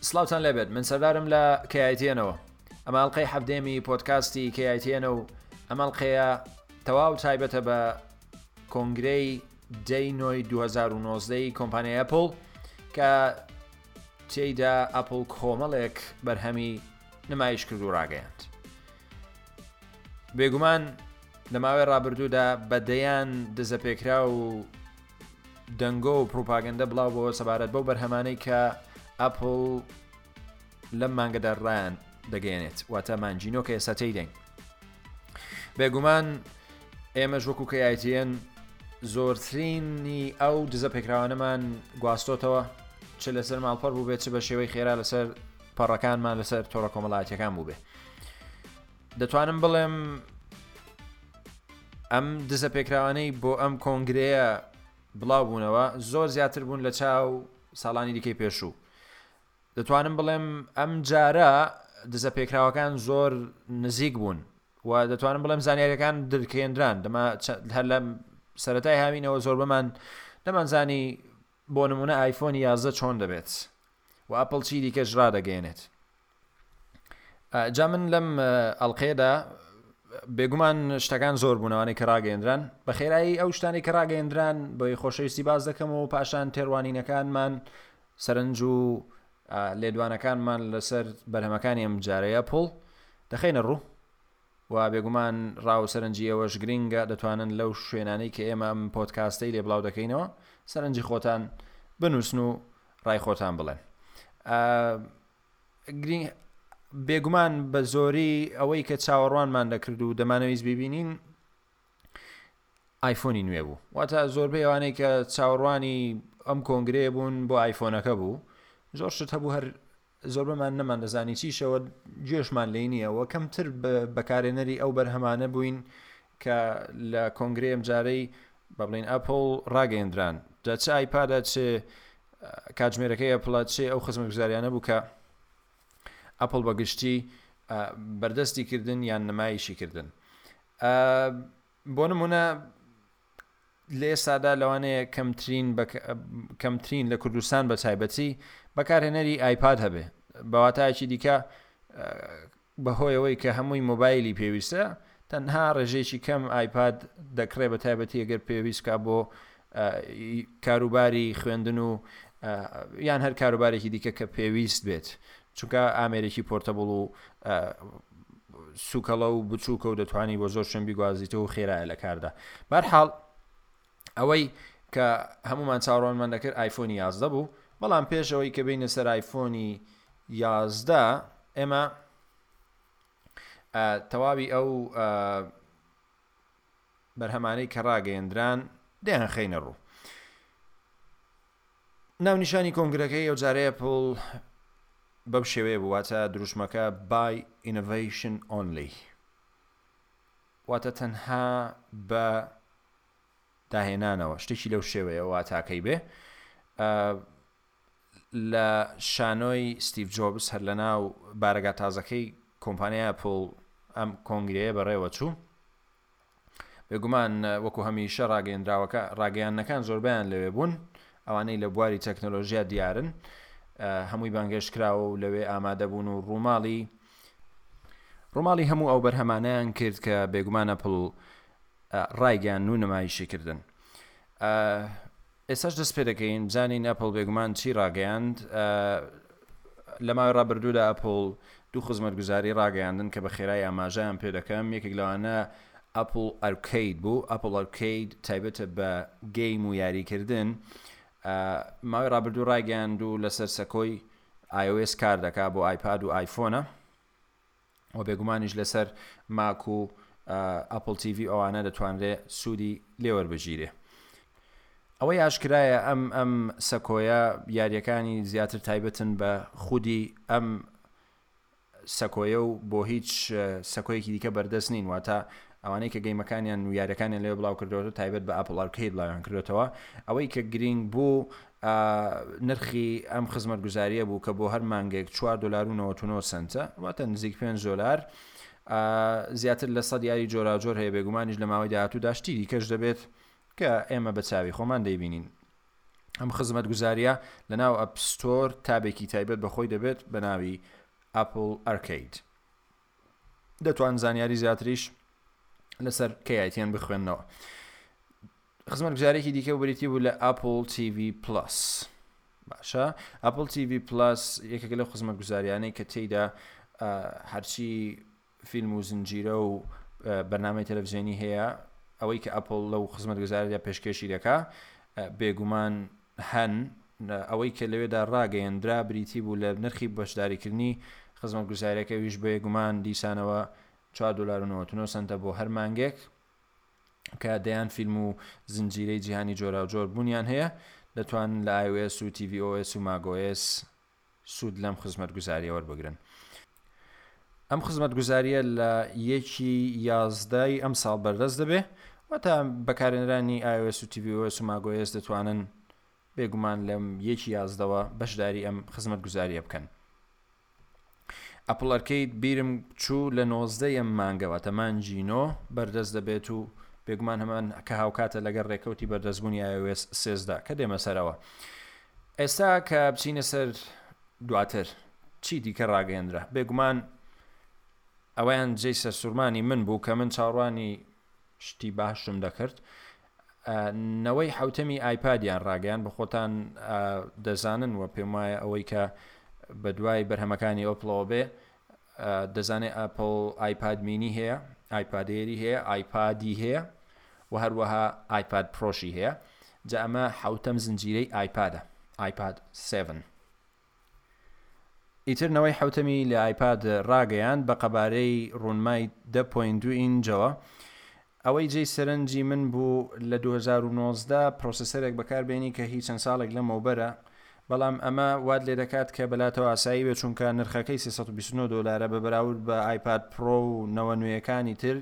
سلاوتان لێبێت من سەردارم لە کەیتێنەوە ئەمە ئەڵلقەی حەفتێمی پۆتکاستی کەیتێنە و ئەمەڵلقەیە تەواو تایبەتە بە کۆنگرەی دەی نۆی 2009 کۆمپانیای ئەپل کە تێیدا ئەپل کۆمەڵێک بەرهەمی نمایش کرد و ڕاگەیاند بێگومان لە ماوەی ڕابردوودا بەدەیان دزەپێکرا و دەنگۆ و پروپاگەندە بڵاو بۆوە سەبارەت بەو بەرهەمانەی کە ئەپل لەم مانگەدا ڕایان دەگەێنێت واتە مانجینۆ کە ئێساتەی دەنگ بێگومان ئێمەش وەکو کە یایتیەن زۆرترینی ئەو دزە پێکراوانەمان گواستۆتەوە چ لەسەر ماڵپەر بوو بێت چ بە شێوەی خێرا لەسەر پەڕەکانمان لەسەر تۆڕە کۆمەڵاتیەکان بوو بێت دەتوانم بڵێم ئەم دزە پێکراوانەی بۆ ئەم کۆنگرەیە بڵاو بوونەوە زۆر زیاتر بوون لە چاو ساڵانی دیکەی پێشوو دەتوانم بڵێم ئەم جارە دزە پێکراوەکان زۆر نزیک بوون و دەتوانم بڵێم زانیارەکان درکێنران دەما هەر لە سەتای هاوینەوە زۆر بەمان دەمانزانی بۆ نمونە ئایفۆنی یازدە چۆن دەبێت و ئەپل چی دیکەش ڕدەگەێنێت جا من لەم ئەڵلقەیەدا بێگومان شتەکان زۆر بوونەوانی کە ڕاگەندران بە خێرایی ئەو شتانی کە ڕاگەندران بۆی خۆشەویستی باز دەکەم و پاشان تێڕوانینەکانمان سەرنج و لێدوانەکانمان لەسەر بەرهەمەکانی ئەم جارەیە پۆڵ دەخینە ڕوو و بێگومان ڕاو سەرنجی ئەوەش گرنگە دەتوانن لەو شوێنانەی کە ئێمە ئەم پۆتکاستەی لێ بڵاو دەکەینەوە سەرنجی خۆتان بنووسن و ڕای خۆتان بڵێن بێگومان بە زۆری ئەوەی کە چاوەڕوانمان دەکرد و دەمانەویست ببینین ئایفۆنی نوێ بوو واتە زۆربەی ئەوانەی کە چاوەڕوانی ئەم کۆنگرەیە بوون بۆ ئایفۆنەکە بوو زۆر شت هەبوو هەر زۆربەمان نەمان دەزانی چیشەوە گوێشمان لی نییەوە کەمتر بەکارێنەری ئەو بەرهەمانە بووین کە لە کۆنگرەی ئەمجارەی با بڵێین ئەپڵ ڕاگەیەندران جا چ ئایپادە چ کاتژمێرەکەی ئەپڵە چ ئەو خزمەتگوزاریانە بوو کە ئەپڵ بەگشتی بەردەستی کردن یان نمایشی کردن بۆ نمونە لە ئێستادا لەوانەیە کەمترین کەمترین لە کوردستان بە تایبەتی بەکارهێنەری ئایپاد هەبێ بەواتایەکی دیکە بەهۆی ئەوەی کە هەمووی مۆبایلی پێویستە تەنها ڕێژەیەکی کەم ئایپاد دەکڕێ بە تایبەتی ئەگەر پێویست کا بۆ کاروباری خوێندن و یان هەر کاروبارێکی دیکە کە پێویست بێت چونکە ئامێرێکی پۆرتەبڵ و سوکەڵە و بچووکە و دەتوانانی بۆ زۆر شوێن بیگوازیتەوە و خێرایە لە کاردا بەرحاڵ ئەوەی کە هەموومان چاوەڕوانمان دەکرد ئایفۆنی یازدە بوو بەڵام پێش ئەوەی کە بینە سەر ئایفۆنی یازدە ئێمە تەواوی ئەو بەرهەمانەی کە ڕاگەیەندران دەیان خەینە ڕوو ناونیشانی کۆنگرەکەی ئەو جارەیە پڵ بەم شێوەیە بوواتە دروشمەکە بای ئینڤیشن ئۆنلی واتە تەنها بە داهێنانەوە، شتێکی لەو شێوەیە واتاکەی بێ. لە شانۆی ستیڤ جۆبس هەر لەناو بارەگا تازەکەی کۆمپانیای ئەپڵ ئەم کۆنگرەیە بەڕێوەچوو. بێگومان وەکو هەمیشە ڕاگەیەندراوەکە ڕاگەیاندنەکان زۆربەیان لەوێ بوون، ئەوانەی لە بواری تەکنەلۆژیا دیارن هەمووی بانگهێشت کراوە و لەوێ ئامادە بوون و ڕووماڵی ڕوماڵی هەموو ئەو بەرهەمانەیان کرد کە بێگومان ئەپڵ ڕایگەیان و نمایشی کردن ئێساش دەست پێ دەکەین بزانین ئەپل بێگومان چی ڕاگەیاند لە ماوەی ڕابردوودا ئەپل دوو خزمەت گوزاری ڕاگەیاندن کە بە خێرای ئاماژەیان پێ دەکەم یەکێک لەوانە ئەپل ئەرکید بوو ئەپل ئەرکید تایبەتە بە گەیم و یاریکردن ە ماوەی ڕابردوو ڕایگەیاند و لەسەر سەکۆی iOS کار دەکا بۆ ئایپاد و ئایفۆنە و بێگومانیش لەسەر ماک و ئەپڵ تیڤی ئەوانە دەتوانرێ سوودی لێوەربگیرێ ئەوەی ئاشکرایە ئەم ئەم سەکۆیە یاریەکانی زیاتر تایبەتن بە خودی ئەم سەکۆیە و بۆ هیچ سەکۆیەکی دیکە بەردەست نین واتە ئەوانەی کە گەیمەکانیان و یاریەکانیان لێ بڵاو کردوەوە تایبەت بە ئەپل ئارکەی بڵاویان کردوێتەوە ئەوەی کە گرینگ بوو نرخی ئەم خزمەت گوزاریە بوو کە بۆ هەر مانگێک 4 دلار و 99 سنتە واتە نزیک 5 دلار زیاتر لە سەد یاری جۆراجۆر هەیە بێگومانیش لە ماوەی داهاتوودا شتی دیکەش دەبێت کە ئێمە بە چاوی خۆمان دەیبینین ئەم خزمەتگوزارییە لەناو ئەپ ستۆر تابێکی تایبەت بە خۆی دەبێت بە ناوی ئەپل ئەرکەید. دەتوان زانیاری زیاتریش لەسەر کەیتیان بخوێندنەوە. خزمەت گوزارێکی دیکە و بریتی بوو لە ئەپل TV پلس باشە ئەپل TV پلس یەکێک لە خزمەت گوزاریانەی کە تێیدا هەرچی فیلم و زنجیرە و بەرنامەی تەلەفزیۆنی هەیە ئەوەی کە ئەپڵ لەو خزمەتگوزاریدا پێشکێشی دەکا بێگومان هەن ئەوەی کە لەوێدا ڕاگەیەندرا بریتی بوو لە نرخی بەشداریکردنی خزمەتگوزاریەکە ئەویش بێگومان دیسانەوە چوار دۆلار و نەوەد و نۆ سەنتە بۆ هەر مانگێک کە دەیان فیلم و زنجیرەی جیهانی جۆراوجۆر بوونیان هەیە دەتوان لە iOS و tvOS و macOS سوود لەم خزمەتگوزاریە وەربگرن. ئەم خزمەتگوزاریە لە یەکی یازدەی ئەمساڵ بەردەست دەبێ و تا بەکارێنەرانی iOS و tvOS و macOS دەتوانن بێگومان لەم یەکی یازدەوە بەشداری ئەم خزمەتگوزاریە بکەن. ئەپڵ ئەرکەید بیرم چوو لە نۆزدە یەم مانگەوە تە مانجی نۆ بەردەست دەبێت و بێگومان هەمان کە هاوکاتە لەگەر ڕێکەوتی بەردەستبوونی iOS سێزدە کە دێمە سەرەوە. ئێستا کە بچینە سەر دواتر چی دیکە ڕاگەیەندرا، بێگومان ئەوەیان جێی سەرسوورمانی من بوو کە من چاوڕوانی شتی باشم دەکرد، نەوەی حەوتەمی ئایپادیان ڕاگەیاند، بە خۆتان دەزانن و پێم وایە ئەوەی کە بەدوای بەرهەمەکانی ئۆپڵەوە بێ دەزانێت ئەپڵ ئایپاد مینی هەیە ئایپاد ئێری هەیە ئایپادی هەیە و هەروەها ئایپاد پرۆشی هەیە جا ئەمە حوتەم زنجیرەی ئایپادە ئایپاد 7 ئیتر نەوەی حوتەمی لە ئایپاد ڕاگەیان بە قەبارەی ڕوونمای 10.2 ئینجەوە ئەوەی جێی سەرنجی من بوو لە دوو هەزار و نۆزدە پرۆسسەرێک بەکار بێنی کە هی چەند ساڵێک لەمەوبەرە بەڵام ئەمە وات لێ دەکات کە بەلاتەوە ئاسایی بێت چونکە نرخەکەی سێ سەد و بیست و نۆ دۆلارە بە بەراورد بە ئایپاد پرۆ و نەوە نوێیەکانی تر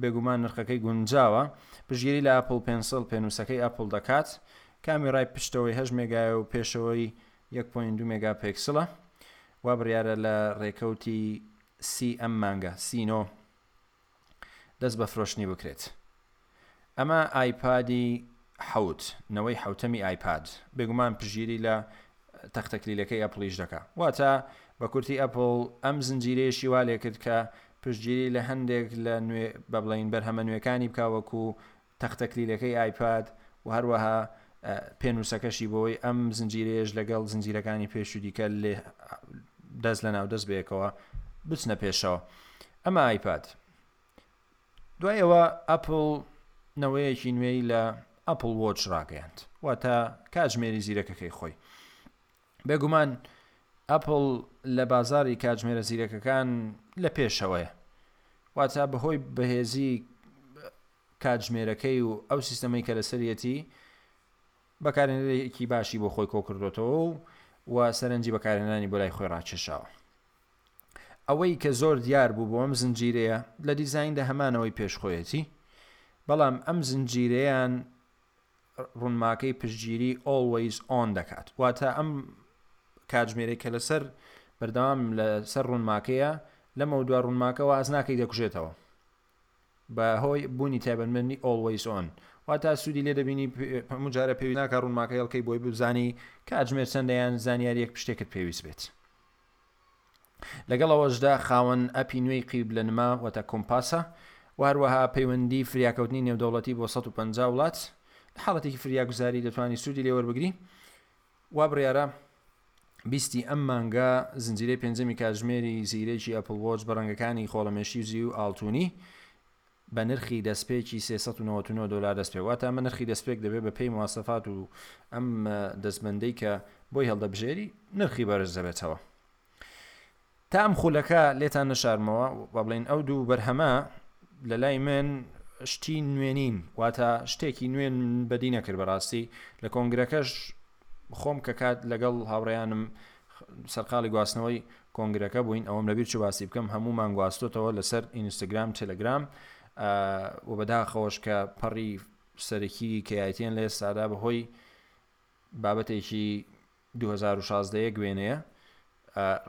بێگومان نرخەکەی گونجاوە پشتگیری لە ئەپڵ پێنسڵ پێنووسەکەی ئەپڵ دەکات کامیرای پشتەوەی هەشت مێگایە و پێشەوەی یەک پۆینت دوو مێگا پێکسڵە وا بڕیارە لە رێکەوتی سی ئەم مانگە سی نۆ دەست بە فرۆشتنی بکرێت. ئەمە ئایپادی حەوت، نەوەی حەوتەمی ئایپاد، بێگومان پشتگیری لە تەختەکلیلەکەی ئەپڵیش دەکا. واتە بە کورتی ئەپڵ ئەم زنجیرەیەشی وا لێکرد کە پشتگیری لە هەندێک لە نوێ بە بڵێین بەرهەمە نوێکانی بکا وەکوو تەختەکلیلەکەی ئایپاد و هەروەها پێنووسەکەشی بۆی ئەم زنجیرەیەش لەگەڵ زنجیرەکانی پێش و دیکە لێ دەست لە ناودەست بەیەکەوە بچنە پێشەوە ئەمە ئایپاد دوای ئەوە ئەپل نەوەیەکی نوێی لە ئەپل وۆچ ڕاگەیاند واتە کاتژمێری زیرەکەکەی خۆی بێگومان ئەپل لە بازاری کاتژمێرە زیرەکەکان لە پێشەوەیە واتە بەهۆی بەهێزی کاتژمێرەکەی و ئەو سیستەمەی کە لەسەریەتی بەکارهێنەرێکی باشی بۆ خۆی کۆکردۆتەوە و و سەرنجی بەکارهێنانی بۆ لای خۆی ڕاکێشاوە. ئەوەی کە زۆر دیار بوو بۆ ئەم زنجیرەیە لە دیزایندا هەمانەوەی پێش خۆیەتی، بەڵام ئەم زنجیرەیان ڕونماکەی پشتگیری Always On دەکات، واتە ئەم کاتژمێرەی کە لەسەر بەردەوام لەسەر ڕونماکەیە لەمەودوا ڕونماکە واز ناکەی دەکوژێتەوە. بە هۆی بوونی تایبەتمەندی Always On واتا سوودی لێ دەبینی هەموو جارە پێویست ناکات ڕوونماکە هێڵکەی بۆی بزانی کاتژمێر چەندە یان زانیاریەک پشتێکت پێویست بێت لەگەڵ ئەوەشدا خاوەن ئەپی نوێی قیب لە نما وەتە کۆمپاسە و هەروەها پەیوەندی فریاکەوتنی نێودەوڵەتی بۆ 150 وڵات لە حاڵەتێکی فریاگوزاری دەتوانی سوودی لێوەربگری وا بڕیارە بیستی ئەم مانگە زنجیرەی پێنجەمی کاتژمێری زیرەکی ئەپڵ وۆچ بە رەنگەکانی خۆڵەمێشی و زیوی و ئاڵتوونی بە نرخی دەستپێکی سێ سەد و نەوەت و نۆ دۆلار دەست پێ واتە ئەمە نرخی دەستپێک دەبێت بە پێی مواسەفات و ئەم دەستبەندەی کە بۆی هەڵدەبژێری نرخی بەرز دەبێتەوە. تا ئەم خولەکە لێتان نەشارمەوە با بڵێین ئەو دوو بەرهەمە لە لای من شتی نوێنین واتە شتێکی نوێن بەدی نەکرد بەڕاستی لە کۆنگرەکەش خۆم کە کات لەگەڵ هاوڕیانم سەرقاڵی گواستنەوەی کۆنگرەکە بووین ئەوم لەبیر چ باسی بکەم هەمومان گواستۆتەوە لەسەر ئینستاگرام تەلەگرام و بەداخەوەش کە پەڕی سەرەکی کەایەتیان لە ئێستادا بەهۆی بابەتێکی دوو هەزار و شازدە یەک وێنەیە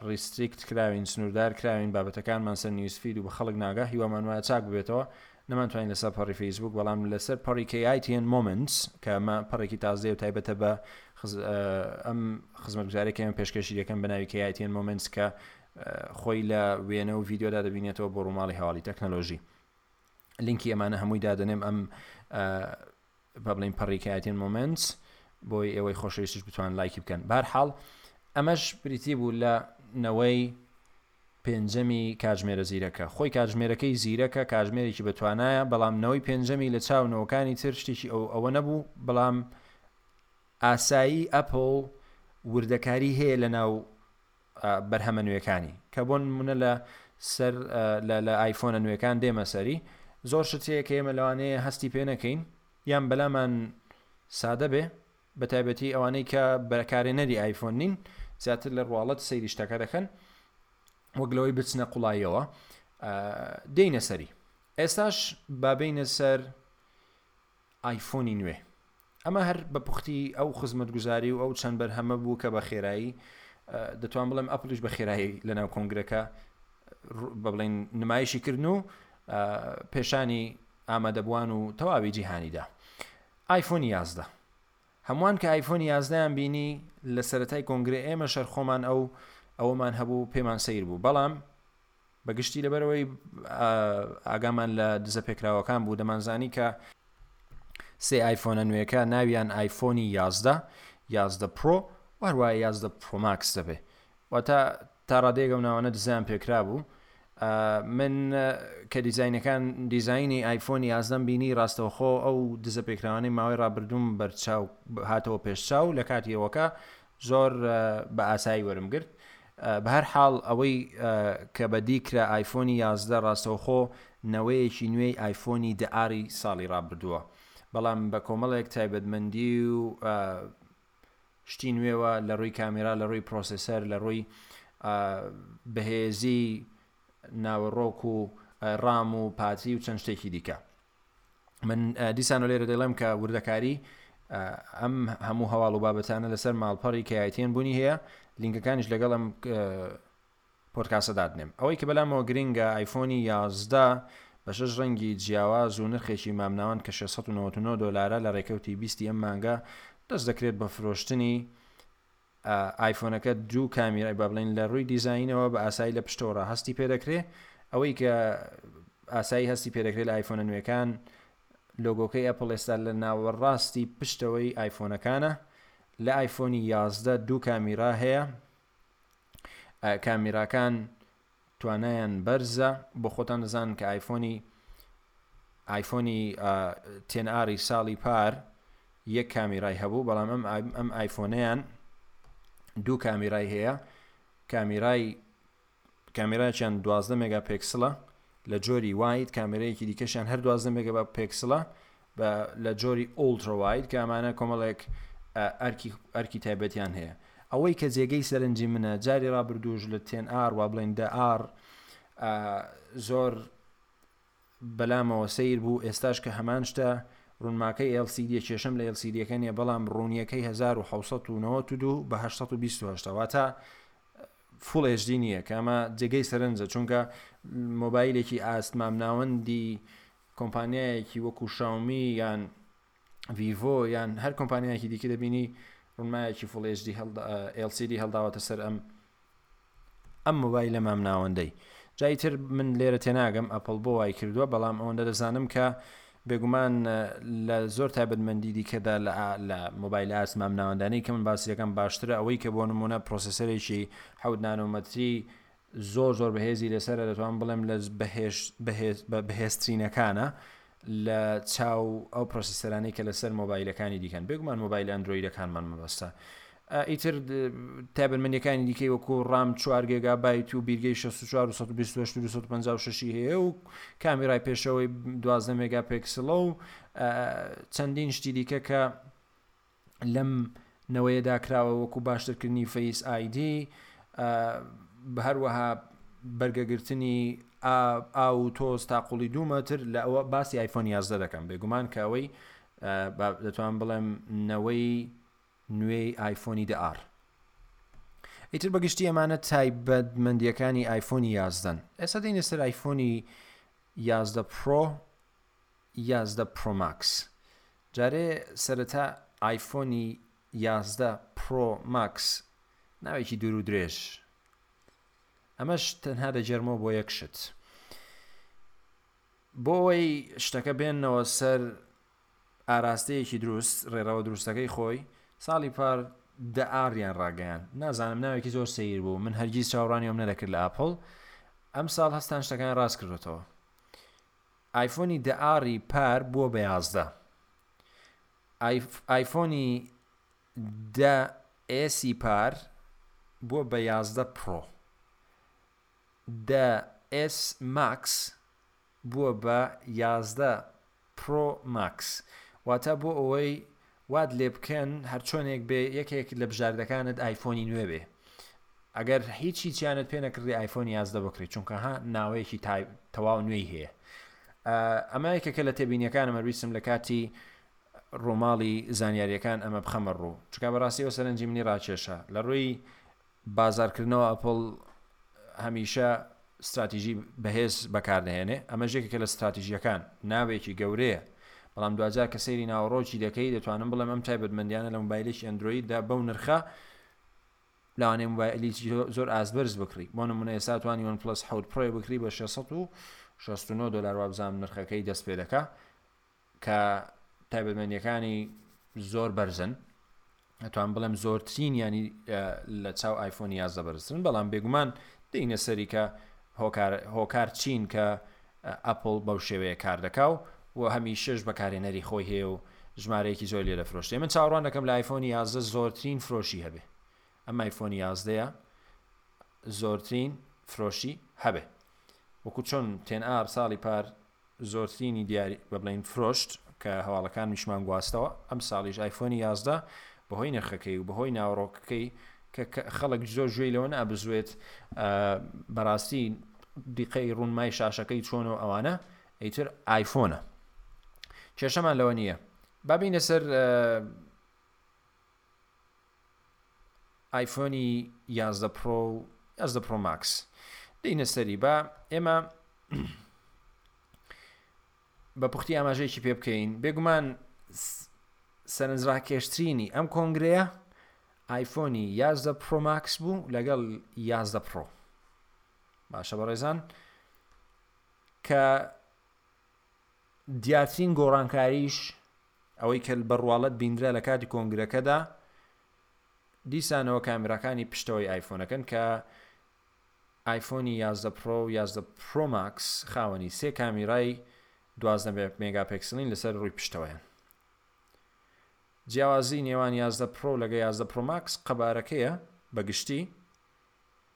ڕیستریکت کراوین سنووردار کراوین بابەتەکانمان سەر نیوزفید و بە خەڵک ناگا هیوامان وایە چاک ببێتەوە نەمانتوانین لەسەر پەڕی فەیسبوک بەڵام لەسەر پەڕی KITN Moments کە مە پەڕێکی تازەیە و تایبەتە بە خز... ئەم خزمەتگوزارێکی ئەمە پێشکەشی دەکەم بە ناوی KITN Moments کە خۆی لە وێنە و ڤیددیودا دەبینێتەوە بۆ ڕووماڵی هەواڵی تەکنەلۆژی لینکی ئەمانە هەمووی دادەنێم ئەم با بڵێین پەڕی کاتین مۆمێنتس بۆی ئێوەی خۆشەویستش بتوان لایکی بکەن بارحاڵ ئەمەش بریتی بوو لە نەوەی پێنجەمی کاژمێرە زیرەکە خۆی کاژمێرەکەی زیرەکە کاژمێرێکی بەتوانایە بەڵام نەوەی پێنجەمی لە چاونەوەکانی تر شتێکی ئەو ئەوە نەبوو بەڵام ئاسایی ئەپل وردەکاری هەیە لە ناو بەرهەمە نوێکانی کە بۆ نمونە لە سەر لە لە ئایفۆنە نوێکان دێمە سەری زۆر شت هەیە کە ئێمە لەوانەیە هەستی پێ نەکەین یان بەلامان سادە بێ بە تایبەتی ئەوانەی کە بەرەکارێنەری ئایفۆن نین زیاتر لە ڕواڵەت سەیری شتەکە دەکەن وەک لەوەی بچنە قوڵاییەوە دێینە سەری ئێستاش بابینە سەر ئایفۆنی نوێ. ئەمە هەر بە پوختی ئەو خزمەتگوزاری و ئەو چەند بەرهەمە بوو کە بە خێرایی، دەتوانم بڵێم ئەپڵیش بە خێرایی لەناو کۆنگرەکە با بڵێین نمایشی کردن و پێشانی ئامادەبووان و تەواوی جیهانی دا. ئایفۆنی یازدە. هەمووان کە ئایفۆنی یازدەیان بینی لە سەرەتای کۆنگرە ئێمەش هەر خۆمان ئەو ئەوەمان هەبوو پێمان سەیر بوو بەڵام بە گشتی لەبەرەوەی ئاگامان لە دزە پێکراوەکان بوو دەمانزانی کە سێ ئایفۆنە نوێەکە ناویان ئایفۆنی یازدە یازدە پرۆ هەروە یازدە پرۆماکس دەبێ واتە تا ڕادێگە و ناوانە دزیان پێکرا بوو من کە دیزینەکان دیزینی ئایفۆنی یازدەم بینی ڕاستەوخۆ ئەو دزە پێکراوانەی ماوەی ڕابردووم بەرچاو هاتەوە پێشچاو لە کاتیەوەکە زۆر بە ئاسایی وەرم گرت. بەهەر حاڵ ئەوەی کە بەدی کرا ئایفۆنی یازدە ڕاستەوخۆ نەوەیەکی نوێی ئایفۆنی دە ئاری ساڵی ڕابردووە بەڵام بە کۆمەڵێک تایبەتمەندی و شتی نوێوە لە ڕووی کامێرا لە ڕووی پرۆسسەر لە ڕووی بەهێزی ناوەڕۆک و ڕام و پاتری و چەند شتێکی دیکە من دیسان و لێرە دەڵێم کە وردەکاری ئەم هەموو هەواڵ و بابەتانە لەسەر ماڵپەڕی کەایتێن بوونی هەیە لینکەکانیش لەگەڵ ئەم پۆتکاسە دادنێم ئەوەی کە بەلامەوە گرنگە ئایفۆنی 11 بە شش ڕەنگی جیاواز و نرخێکی مامناوان کە 699 دلارە لە ڕێکەوتی بیستی ئەم مانگە دەست دەکرێت بە فرۆشتنی ئایفۆنەکە دوو کامیرای با بڵێن لە ڕووی دیزاینەوە بە ئاسایی لە پشتەوەڕا هەستی پێدەکرێ ئەوەی کە ئاسایی هەستی پێدەکرێت لە ئایفۆنە نوێکان لۆگۆکەی ئەپل ئێستا لە ناوەڕاستی پشتەوەی ئایفۆنەکانە لە ئایفۆنی یازدە دوو کامیرا هەیە کامیراکان توانایان بەرزە بۆ خۆتان دەزانن کە ئایفۆنی ئایفۆنی تێنئاری ساڵی پار یەک کامیرای هەبوو بەڵام ئەم ئەم ئایفۆنیان دوو کامیرای هەیە کامیرای کامیراچیان دوازدە مێگا پێکسلە لە جۆری وایت کامێرەیەکی دیکەشیان هەر دوازدە مێگە بە پێکسلە بە لە جۆری ئوڵترا واید کە ئەمانە کۆمەڵێک ئەرکی ئەرکی تایبەتیان هەیە ئەوەی کە جێگەی سەرنجی منە جاری ڕابردووش لە تێن ئار وا بڵێن دە ئار زۆر بەلامەوە سیر بوو ئێستاش کە هەمان شتە ڕونماکەی LCD کێشەم لە LCDەکە نیە بەڵام ڕوونیەکەی 1992 بە 1920 واتە فول HD نییە کە ئەمە جێگەی سەرنجە چونکە مۆبایلێکی ئاست مامناوەندی کۆمپانیایەکی وەکو شاومی یان ڤیڤۆ یان هەر کۆمپانیایەکی دیکە دەبینی ڕونمایەکی فڵ ئێچ دی LCD هەڵداوەتە سەر ئەم ئەم مۆبایل لە مام ناوەندەی جای تر من لێرە تێناگەم ئەپل بۆ وای کردووە بەڵام ئەوەندە دەزانم کە بێگومان لە زۆر تایبەتمەندی دیکەدا لە مۆبایل ئاست مام ناوەندانی کە من باسیەکەم باشترە ئەوەی کە بۆ نمونە پرۆسیسەرێکی حەوت نانۆمەتری زۆر زۆر بەهێزی لەسەرە دەتوان بڵێم لە بەهێز بەهێز بە بەهێزترینەکانە لە چاو ئەو پرۆسیسەرانی کە لەسەر مۆبایلەکانی دیکەن بێگومان مۆبایل ئەندرویدەکانمان مەبەستە ئیتر تابنمەندەکانی دیکەی وەکو ڕام چوارگێگا بایت و بیرگەی 1920 هەیە و کامیرای پێشەوەی دوازدە مێگا پێکسلە و چەندین شتی دیکە کە لەم نەوەیەدا کراوە وەکو باشترکردنی فەیس ئایدی هەروەها بەرگەگرتنی ئاو و تۆز تا قوڵی دوو مەتر لە ئەوە باسی ئایفۆن یازدە دەکەم بێگومان کە ئەوەی دەتوان بڵێم نەوەی نوێی ئایفۆنی دەئار ئیتر بەگشتی ئەمانە تایبەتمەندیەکانی ئایفۆنی یازدەن ئێستا دەینە سەر ئایفۆنی یازدە پرۆ یازدە پرۆ ماکس جارێ سەرەتا ئایفۆنی یازدە پرۆ ماکس ناوێکی دوور و درێژ ئەمەش تەنها دەگەرمەوە بۆ یەک شت بۆ ئەوەی شتەکە بێنەوە سەر ئاراستەیەکی دروست ڕێراوە دروستەکەی خۆی ساڵی پار دە ئاڕیان ڕاگەیان نازانم ناوێکی زۆر سیر بوو من هەرگیز چاوڕانیەوەم نەدەکرد لە ئاپل ئەم ساڵ هەستان شتەکان ڕاست کردوتەوە ئایفۆنی دە ئاڕی پار بووە بە یازدە. ئایفۆنی دە ئێسی پار بووە بە یازدە پڕۆ. دە ئێس ماکس بووە بە یازدە پڕۆ ماکس. واتە بۆ ئەوەی وات لێ بکەن هەرچۆنێک بێ یەکێک لە بژاردەکانت ئایفۆنی نوێ بێ ئەگەر هیچی چیانت پێ نەکردی ئایفۆنی یازدە بکری چونکە ها ناوەیەکی تەواو نوێی هەیە ئەمە یەکێکە لە تێبینیەکانە مەرویسم لە کاتی ڕووماڵی زانیاریەکان ئەمە بخەمە ڕوو چکا بەڕاستی و سەرنجی منی ڕاکێشە لە ڕووی بازاڕکردنەوە ئەپڵ هەمیشە ستراتیژی بەهێز بەکاردەهێنێ ئەمەش یەکێکە لە ستراتیژیەکان ناوێکی گەورەیە بەڵام دواجار کە سەیری ناوەڕۆکی دەکەی دەتوانم بڵێم ئەم تایبەتمەندیانە لە موبایلێکی ئەندرۆیددا بەو نرخە لەوانەیە موبایلیی زۆر ئازبەرز بکڕی بۆ نمونە ئێستا توانی وەن پلس حوت پڕۆی بکری بە 669 دلار وابزانام نرخەکەی دەست پێ دەکا کە تایبەتمەندیەکانی زۆر بەرزن ئەتوان بڵێم زۆرترین ینی لە چاو ئایفۆن یازدە بەرزترن بەڵام بێگومان دینە سەریکە هۆکار چین کە ئەپل بەو شێوەیە کار دەکا و و هەمیشەش بەکارێنەری خۆی هەیە و ژمارەیەکی زۆر لێ دەفرۆشتێ من چاوەڕوان دەکەم لە ئایفۆنی یازدە زۆرترین فرۆشی هەبێ ئەم ئایفۆنی یازدەیە زۆرترین فرۆشی هەبێ وەکو چۆن تێن ئار ساڵی پار زۆرترینی دیاری بە بڵێین فرۆشت کە هەواڵەکان میشمان گواستەوە ئەمساڵیش ئایفۆنی یازدە بەهۆی نرخەکەی و بەهۆی ناوەڕۆکەکەی کە خەڵک زۆر گوێی لەوە نابزوێت بەڕاستی دیقەی ڕوونمای شاشەکەی چۆن و ئەوانە ئەیتر ئایفۆنە کێشەمان لەوە نییە بابینە سەر ئایفۆنی یازدە پڕۆ و یازدە پڕۆ ماکس دینە سەری با ئێمە بە پوختی ئاماژەیەکی پێ بکەین بێگومان سەرنجڕاکێشترینی ئەم کۆنگرەیە ئایفۆنی یازدە پرۆماکس بوو لەگەڵ یازدە پرۆ باشە بەڕێزان کە دیاترین گۆڕانکاریش ئەوەی کە بە ڕواڵەت بینرا لە کاتی کۆنگرەکەدا دیسانەوە کامێراکانی پشتەوەی ئایفۆنەکەن کە ئایفۆنی یازدە پرۆ و یازدە پرۆ ماکس خاوەنی سێ کامیرای دوازدە مێگاپێکسلین لەسەر ڕووی پشتەوەیان. جیاوازی نێوان یازدە پرۆ لەگە یازدە پرۆ ماکس قەبارەکەیە بە گشتی،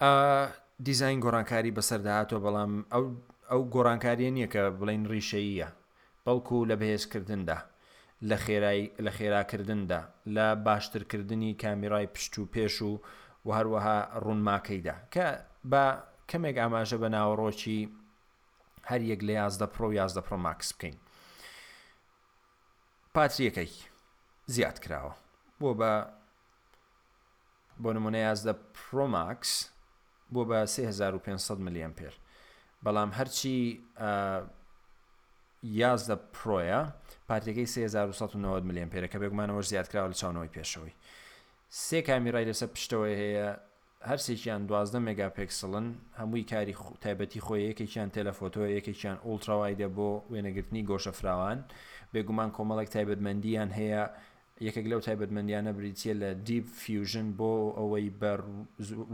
ئا دیزاین گۆڕانکاری بەسەرداهاتوە بەڵام ئەو ئەو گۆڕانکاریە نییە کە بڵین ڕیشەییە بەڵکو لە بەهێزکردندا لە خێرای لە خێراکردندا لە باشترکردنی کامیڕای پشت و پێش و و هەروەها ڕونماکەیدا کە بە کەمێک ئاماژە بە ناوەڕۆکی هەر یەک لە یازدە پڕۆ و یازدە پڕۆ ماکس بکەین پاتریەکەی زیاد کراوە بۆ بە بۆ نمونە یازدە پرۆ ماکس بووە بە سێ هەزار و پێنج سەد ملی ئەمپێر بەڵام هەرچی یازدە پرۆیە پارتەکەی 1990 ملی ئەمپێرە کە بێگومانەوە زیادکراوە لە چاونەوەی پێشەوەی سێ کامیرای لەسەر پشتەوەی هەیە هەرسێکیان دوازدە مێگاپێکسڵن هەمووی کاری تایبەتی خۆی یەکێکیان تەلەفۆتۆ یەکێکیان ئولتراوایدە بۆ وێنەگرتنی گۆشە فراوان بێگومان کۆمەڵێک تایبەتمەندیان هەیە یەکێک لەو تایبەتمەندیانە بریتییە لە دیپ فیوژن بۆ ئەوەی بە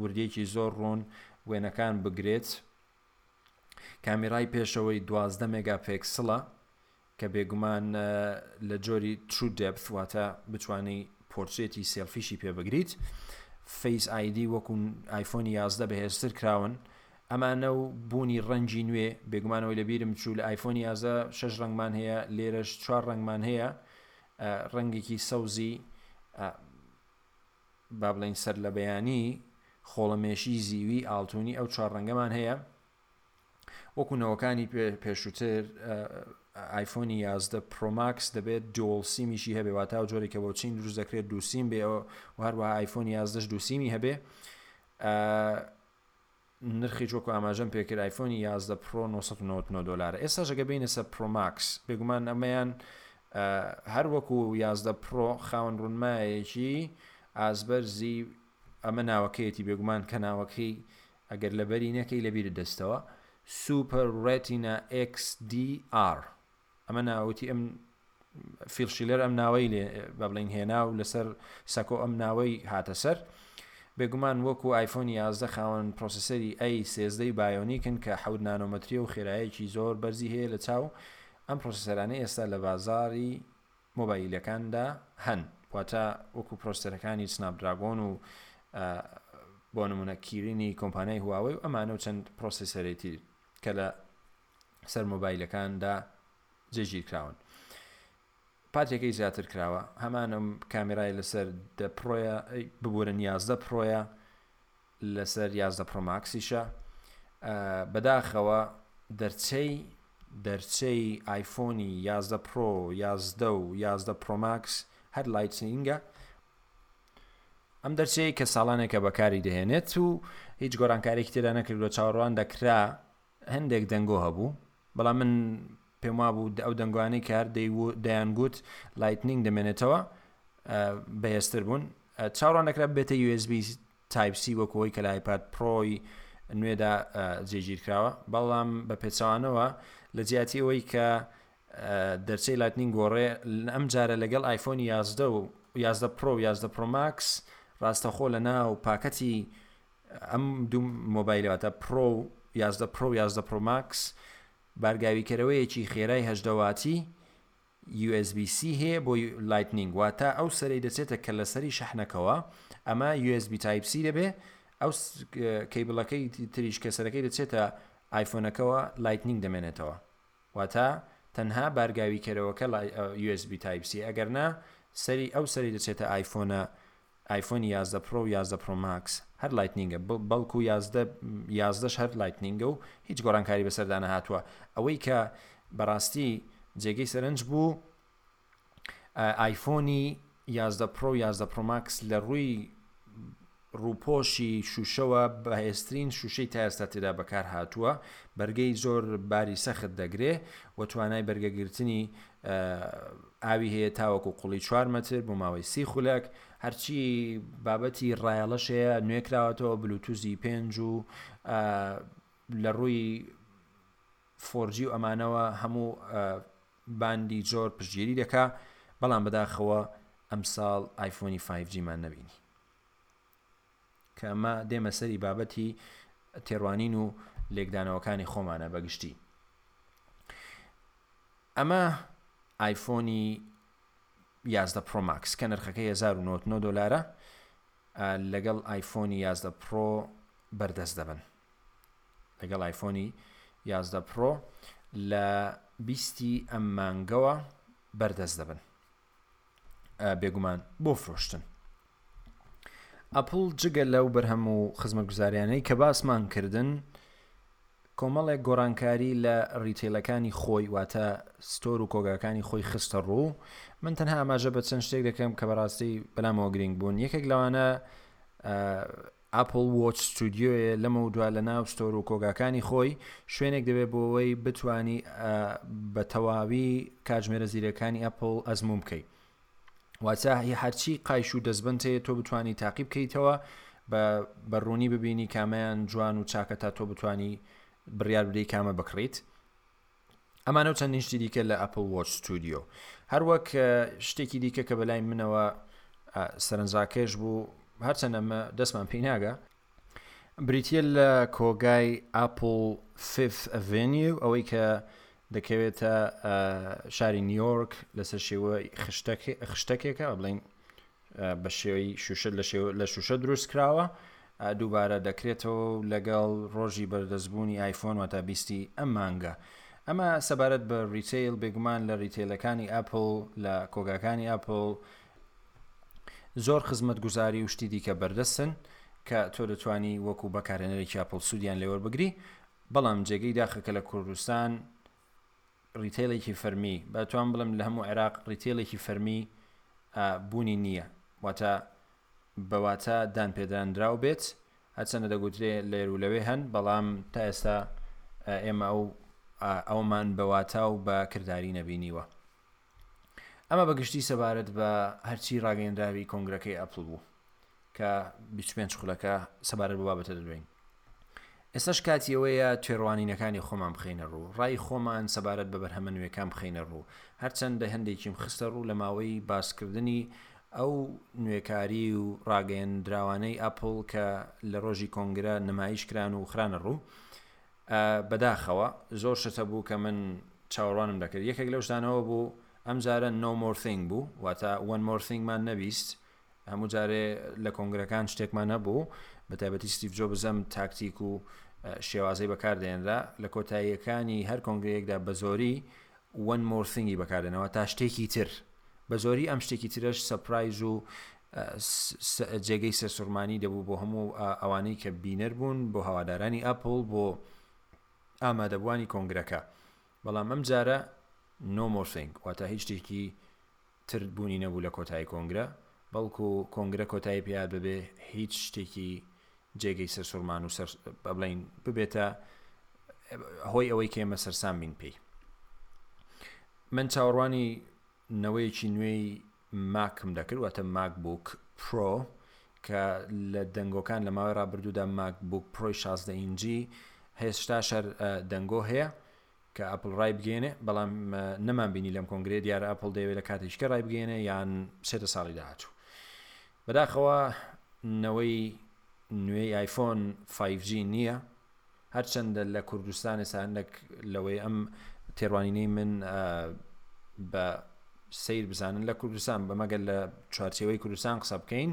وردییەکی زۆر ڕوون وێنەکان بگرێت. کامیرای پێشەوەی دوازدە مێگاپێکسڵە کە بێگومان لە جۆری True Depth واتە بتوانی پۆرترێتی سێلفیشی پێ بگریت. فەیس ئایدی وەکو ئایفۆنی یازدە بەهێزتر کراون. ئەمانە و بوونی ڕەنگی نوێ بێگومانەوەی لەبیرم چوو لە ئایفۆنی یازە شش ڕنگمان هەیە لێرەش چوار ڕنگمان هەیە ڕەنگێکی سەوزی با بڵێین سەرلەبەیانی خۆڵەمێشی زیوی ئاڵتونی ئەو چوار ڕەنگەمان هەیە وەکو نەوەکانی پێشووتر ئایفۆنی یازدە پرۆماکس دەبێت دۆڵ سیمیشی هەبێ واتا و جۆرێکە بۆ چین دروست دەکرێت دووسیم بێ و هەروە ئایفۆنی یازدەش دووسیمی هەبێ نرخیش وەکو ئاماژەم پێکرد ئایفۆنی یازدە پرۆ نۆ سەد و نەوەد و نۆ دۆلارە ئێستاش ئەگە بینە سەر پرۆ ماکس بێگومان ئەمەیان هەر وەکو یازدە پرۆ خاون ڕونمایەکی ئازبەرزی ئەمە ناوەکەیەتی بێگومان کە ناوەکەی ئەگەر لەبەری نەکەی لەبیرت دەستەوە سوپەر ڕێتینا XDR ئەمە ناوتی ئەم فیل شیلەر ئەم ناوەی لێ بە بڵین هێنا و لەسەر سەکۆ ئەم ناوەی هاتە سەر بێگومان وەکو ئایفۆنی یازدە خاوەن پرۆسیسەری ئەی سێزدەی بایۆنیکن کە حەود نانۆمەتریە و خێرایەکی زۆر بەرزی هەیە لە چاو ئەم پرۆسیسەرانە ئێستا لە بازاری مۆبایلەکاندا هەن واتە وەکو پرۆستەرەکانی سناپ دراگۆن و بۆ نمونە کیرینی کۆمپانیای هواوی و ئەمانە و چەند پرۆسیسەرێتی کە لە سەر مۆبایلەکاندا جێگیرکراون پاتێکی زیاتر کراوە هەمانم کامێرای لەسەر دە پرۆیە ببورن یازدە پرۆیە لەسەر یازدە پرۆماکسیشە بەداخەوە دەرچەی دەرچەی ئایفۆنی یازدە پرۆ یازدە و یازدە پرۆماکس هەر لایتنینگە ئەم دەرچەیە کە ساڵانێکە بەکاری دەهێنێت و هیچ گۆرانکارێکی تێدا نەکردوە چاوەڕوان دەکرا هەندێک دەنگۆ هەبوو بەڵام من پێم وابوو ئەو دەنگوانەی کە هەر دەیان گوت لایتنینگ دەمێنێتەوە بەهێزتر بوون چاوڕان دەکرا بێتە USB تایپسی وەکەوەی کە لە آیپاد پرۆی نوێدا جێگیرکراوە بەڵام بە پێچوانەوە لە جیاتی ئەوەی کە دەرچەی لاتنین گۆڕێ ئەم جارە لەگەڵ آیفۆن 11 و 11 پرۆ 11 پرۆماکس ڕاستەخۆ لە ناو پاکەتی ئەم دوو مۆبایل واتە پرۆ و یازدە پرۆ و یازدە پرۆ ماکس بارگاویکەرەوەیەکی خێرای هەژدە واتی USB-C هەیە بۆ لایتنینگ واتە ئەو سەری دەچێتە کە لەسەری شەحنەکەوە ئەمە USB تایپ C دەبێ ئەو کەیبڵەکەی تریش کە سەرەکەی دەچێتە ئایفۆنەکەەوە لایتنینگ دەمێنێتەوە واتە تەنها بارگاویکەرەوەکە لە usb تایپ سی ئەگەر نا سەری ئەو سەری دەچێتە ئایفۆنە ئایفۆنی یازدە پڕۆ و یازدە پڕۆ ماکس هەر لایتنینگە بەڵکو یازدە یازدەش هەر لایتنینگە و هیچ گۆڕانکاری بەسەردا نەهاتووە ئەوەی کە بەڕاستی جێگەی سەرنج بوو ئایفۆنی یازدە پرۆ و یازدە پرۆ ماکس لە ڕووی ڕووپۆشی شوشەوە بەهێزترین شوشەی تا ئێستا تێدا بەکار هاتووە بەرگەی زۆر باری سەخت دەگرێ و توانای بەرگەگرتنی ئاوی هەیە تاوەکو قوڵی 4 متر بۆ ماوەی سی خولەک هەرچی بابەتی ڕایەڵەشەیە نوێکراوەتەوە بلوتوزی پێنج و لە ڕووی فۆرجی و ئەمانەوە هەموو باندی جۆر پشتگیری دەکا بەڵام بەداخەوە ئەمساڵ ئایفۆنی 5G مان نەبینی کە ئەمە دێمە سەری بابەتی تێڕوانین و لێکدانەوەکانی خۆمانە بەگشتی ئەمە ئایفۆنی یازدە پرۆماکس کە نرخەکە 1990 دلارە لەگەڵ ئایفۆنی یازدە پرۆ بەردەست دەبن لەگەڵ ئایفۆنی یازدە پڕۆ لە بیستی ئەم مانگەوە بەردەست دەبن بێگومان بۆ فرۆشتن ئەپل جگە لەو بەرهەم و خزمەتگوزاریانەی کە باسمان کردن کۆمەڵێک گۆڕانکاری لە ڕیتیلەکانی خۆی واتە ستۆر و کۆگاکانی خۆی خستە ڕوو من تەنها ئاماژە بە چەند شتێک دەکەم کە بەڕاستی بەلامەوە گرنگ بوون یەکێک لەوانە ئەپڵ وۆچ ستۆدیۆیە لەمەودوا لەناو ستۆر و کۆگاکانی خۆی، شوێنێک دەبێت بۆوەی بتوانی بە تەواوی کاتژمێرە زیرەکانی ئەپڵ ئەزموون بکەی. واتە هەرچی قایش و دەستبەند هەیە تۆ بتوانی تاقی بکەیتەوە بە بە ڕوونی ببینی کامەیان جوان و چاکە تا تۆ بتانی بڕیار بدەی کامە بکڕیت. ئەمانە و چەندین شتی دیکە لە ئەپل وۆچ ستودیۆ هەروەک شتێکی دیکە کە بەلای منەوە سەرنجاکەش بوو هەرچەند ئەمە دەستمان پێی ناگە بریتە لە کۆگای ئاپل فف ئەڤێنیو ئەوەی کە دەکەوێتە شاری نیویۆرک لەسەر شێوە خشتەکێکە بڵین بە شێوەی شوشە لە شێو لە شوشە دروست کراوە دووبارە دەکرێتەوە و لەگەڵ ڕۆژی بەردەستبوونی ئایفۆن واتە بیستی ئەم مانگە ئەمە سەبارەت بە ریتیل بێگومان لە ریتیلەکانی ئەپل لە کۆگاکانی ئەپل زۆر خزمەت گوزاری و شتی دیکە بەردەستن کە تۆ دەتانی وەکو بەکارێنەرێکی ئەپل سوودیان لێوەربگری بەڵام جێگەی داخەکە لە کوردستان ڕیتەیڵێکی فەرمی، با دەتوانم بڵێم لە هەموو عێراق ڕیتەیڵێکی فەرمی بوونی نییە، واتە بە واتا دانپێدانراو بێت، هەرچەندە دەگوترێ لێر و لەوێ هەن، بەڵام تا ئێستا ئێمە ئەو ئەومان بە واتا و بە کرداری نەبینیوە. ئەمە بە گشتی سەبارەت بە هەرچی ڕاگەیەندراوی کۆنگرەکەی ئەپڵ بوو. کە بیست و پێنج خولەکە سەبارەت بۆ بابەتە دەدوێین ئێستاش کاتی ئەوەیە تێڕوانینەکانی خۆمان بخینە ڕوو ڕای خۆمان سەبارەت بە بەرهەمە نوێکان بخینە ڕوو هەرچەندە هەندێکیم خستە ڕوو لە ماوەی باسکردنی ئەو نوێکاری و ڕاگەیەندراوانەی ئەپل کە لە ڕۆژی کۆنگرە نمایش کران و خرانە ڕوو بەداخەوە زۆر شتە بوو کە من چاوەڕوانم دەکرد یەکێک لەو شتانەوە بوو ئەم جارە نۆمۆرثنگ بوو واتە وەن مۆرثنگمان نەبیست هەموو جارێ لە کۆنگرەکان شتێکمان نەبوو بە تایبەتی ستیف جۆبزەم تاکتیک و شێوازەی بەکاردێنرا لە کۆتاییەکانی هەر کۆنگرەیەکدا بە زۆری وەن مۆرسنگی بەکاردێنەوە تا شتێکی تر بە زۆری ئەم شتێکی ترەش سەپرایز و جێگەی سەرسوورمانی دەبوو بۆ هەموو ئەوانەی کە بینەر بوون بۆ هەوادارانی ئەپل بۆ ئامادەبوانی کۆنگرەکە بەڵام ئەم جارە نۆ مۆرسنگ واتە هیچ شتێکی تر بوونی نەبوو لە کۆتایی کۆنگرە، بەڵکو کۆنگرە کۆتایی پێهات بەبێ هیچ شتێکی جێگەی سەرسوڕمان و با بڵێین ببێتە هۆی ئەوەی کە ئێمە سەرسام بین پێی. من چاوەڕوانی نەوەیەکی نوێی ماکم دەکرد واتە ماکبوک پرۆ کە لە دەنگۆکان لە ماوەی ڕابردوودا ماکبوک پرۆی 16 ئینجی هێشتا شەر دەنگۆ هەیە کە ئەپڵ ڕایبگەیەنێ، بەڵام نەمانبینی لەم کۆنگرەیە، دیارە ئەپڵ دەیەوێ لە کاتی دیکە ڕایبگەیەنێ یان بچێتە ساڵی داهاتوو. بەداخەوە نەوەی نوێی ئایفۆن 5G نییە، هەرچەندە لە کوردستان ئێستا هەندێک لەوەی ئەم تێڕوانینەی من بە سیر بزانن لە کوردستان بەمەگەر لە چوارچێوەی کوردستان قسە بکەین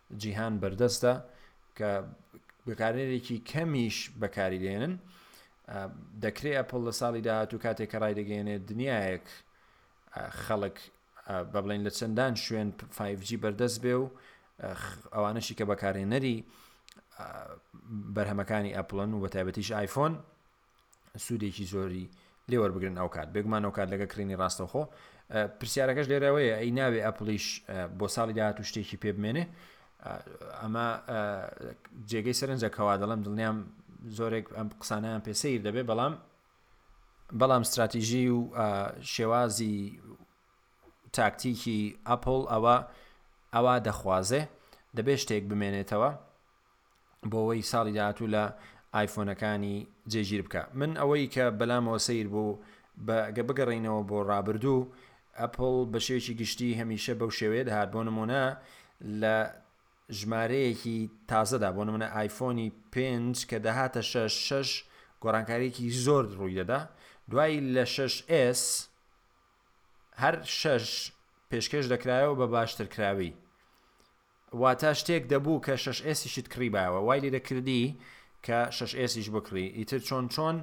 جیهان بەردەستە کە بکارێکی کەمیش بەکاری دێنن دەکرێت ئەپل لە ساڵی داهاتوو کاتێک کە ڕای دەگەێنێت دنیایەک خەڵک بە بڵین لە چەندان شوێن 5G بەردەست بێ و ئەوانەشی کە بەکارێنەری بەرهەمەکانی ئەپلن و بە تایبەتیش ئایفۆن سوودێکی زۆری لێ وەربگرن ئەو کات بێگومان ئەو کات لەگە کڕینی ڕاستەوخۆ پرسیارەکەش لێرەوەیە ئەی ناوێ ئەپلیش بۆ ساڵی داهات و شتێکی پێ بمێنێ ئەمە جێگەی سەرنجە کەوا دەڵم دڵنیام زۆرێک ئەم قسانیان پێ سیر دەبێ بەڵام بەڵام استراتیژی و شێوازی تاکتیکی ئەپل ئەوە ئەوە دەخوازێ دەبێ شتێک بمێنێتەوە بۆوەی ساڵی داهاتوو لە ئایفۆنەکانی جێگیر بکا من ئەوەی کە بەلامەوە سەیر بوو بە گە بگەڕێینەوە بۆ ڕابردوو ئەپڵ بە شێوەیەکی گشتی هەمیشە بەو شێوەیە دەهات بۆ نمونە لە ژمارەیەکی تازەدا بۆ نمونە ئایفۆنی پێنج کە دەهاتە شەش شەش گۆڕانکاریەکی زۆر ڕووی دەدا دوای لە شەش ئێس هەر شەش پێشکەش دەکرایەوە بە باشترکراوی واتا شتێک دەبوو کە شەش ئێسیشت کڕیبایەوە وای لێدەکردی کە شەش ئێسیش بکڕی ئیتر چۆن چۆن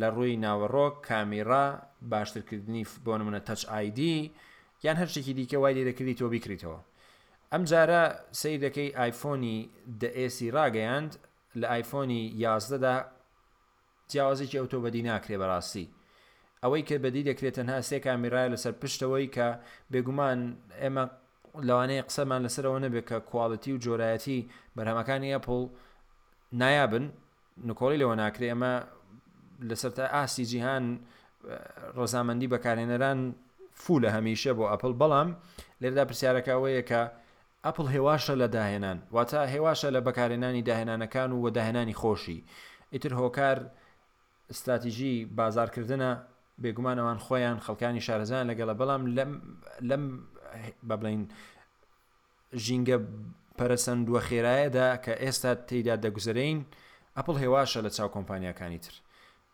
لە ڕووی ناوەڕۆک کامیڕا باشتر کردنی بۆ نمونە تەچ ئایدی یان هەر شتێکی دیکە وای لێدەکردی تۆ بیکڕیتەوە ئەم جارە سەیر دەکەی ئایفۆنی دە ئێسی ڕاگەیاند لە ئایفۆنی یازدە دا جیاوازیەکی ئەوتۆ بەدی ناکرێ بەراستی ئەوەی کە بەدی دەکرێ تەنها سێ کامیرایە لەسەر پشتەوەی کە بێگومان ئێمە لەوانەیە قسەمان لەسەر ئەوە نەبێ کە کوالیتی و جۆرایەتی بەرهەمەکانی ئەپڵ نایابن نکۆڵی لەوە ناکرێ ئەمە لەسەر تا ئاستی جیهان ڕزامەندی بەکارهێنەران فولە هەمیشە بۆ ئەپل بەڵام لێردا پرسیارەکە ئەوەیە کە ئەپڵ هێواشە لە داهێنان واتە هێواشە لە بەکارهێنانی داهێنانەکان و وە داهێنانی خۆشی ئیتر هۆکار ستراتیژی بازاڕکردنە بێگومان ئەوان خۆیان خەڵکانی شارەزایان لەگەڵە بەڵام لەم لەم با بڵێین ژینگە پەرەسەندووە خێرایەدا کە ئێستا تێیدا دەگوزەرێین ئەپڵ هێواشە لە چاو کۆمپانیاکانی تر.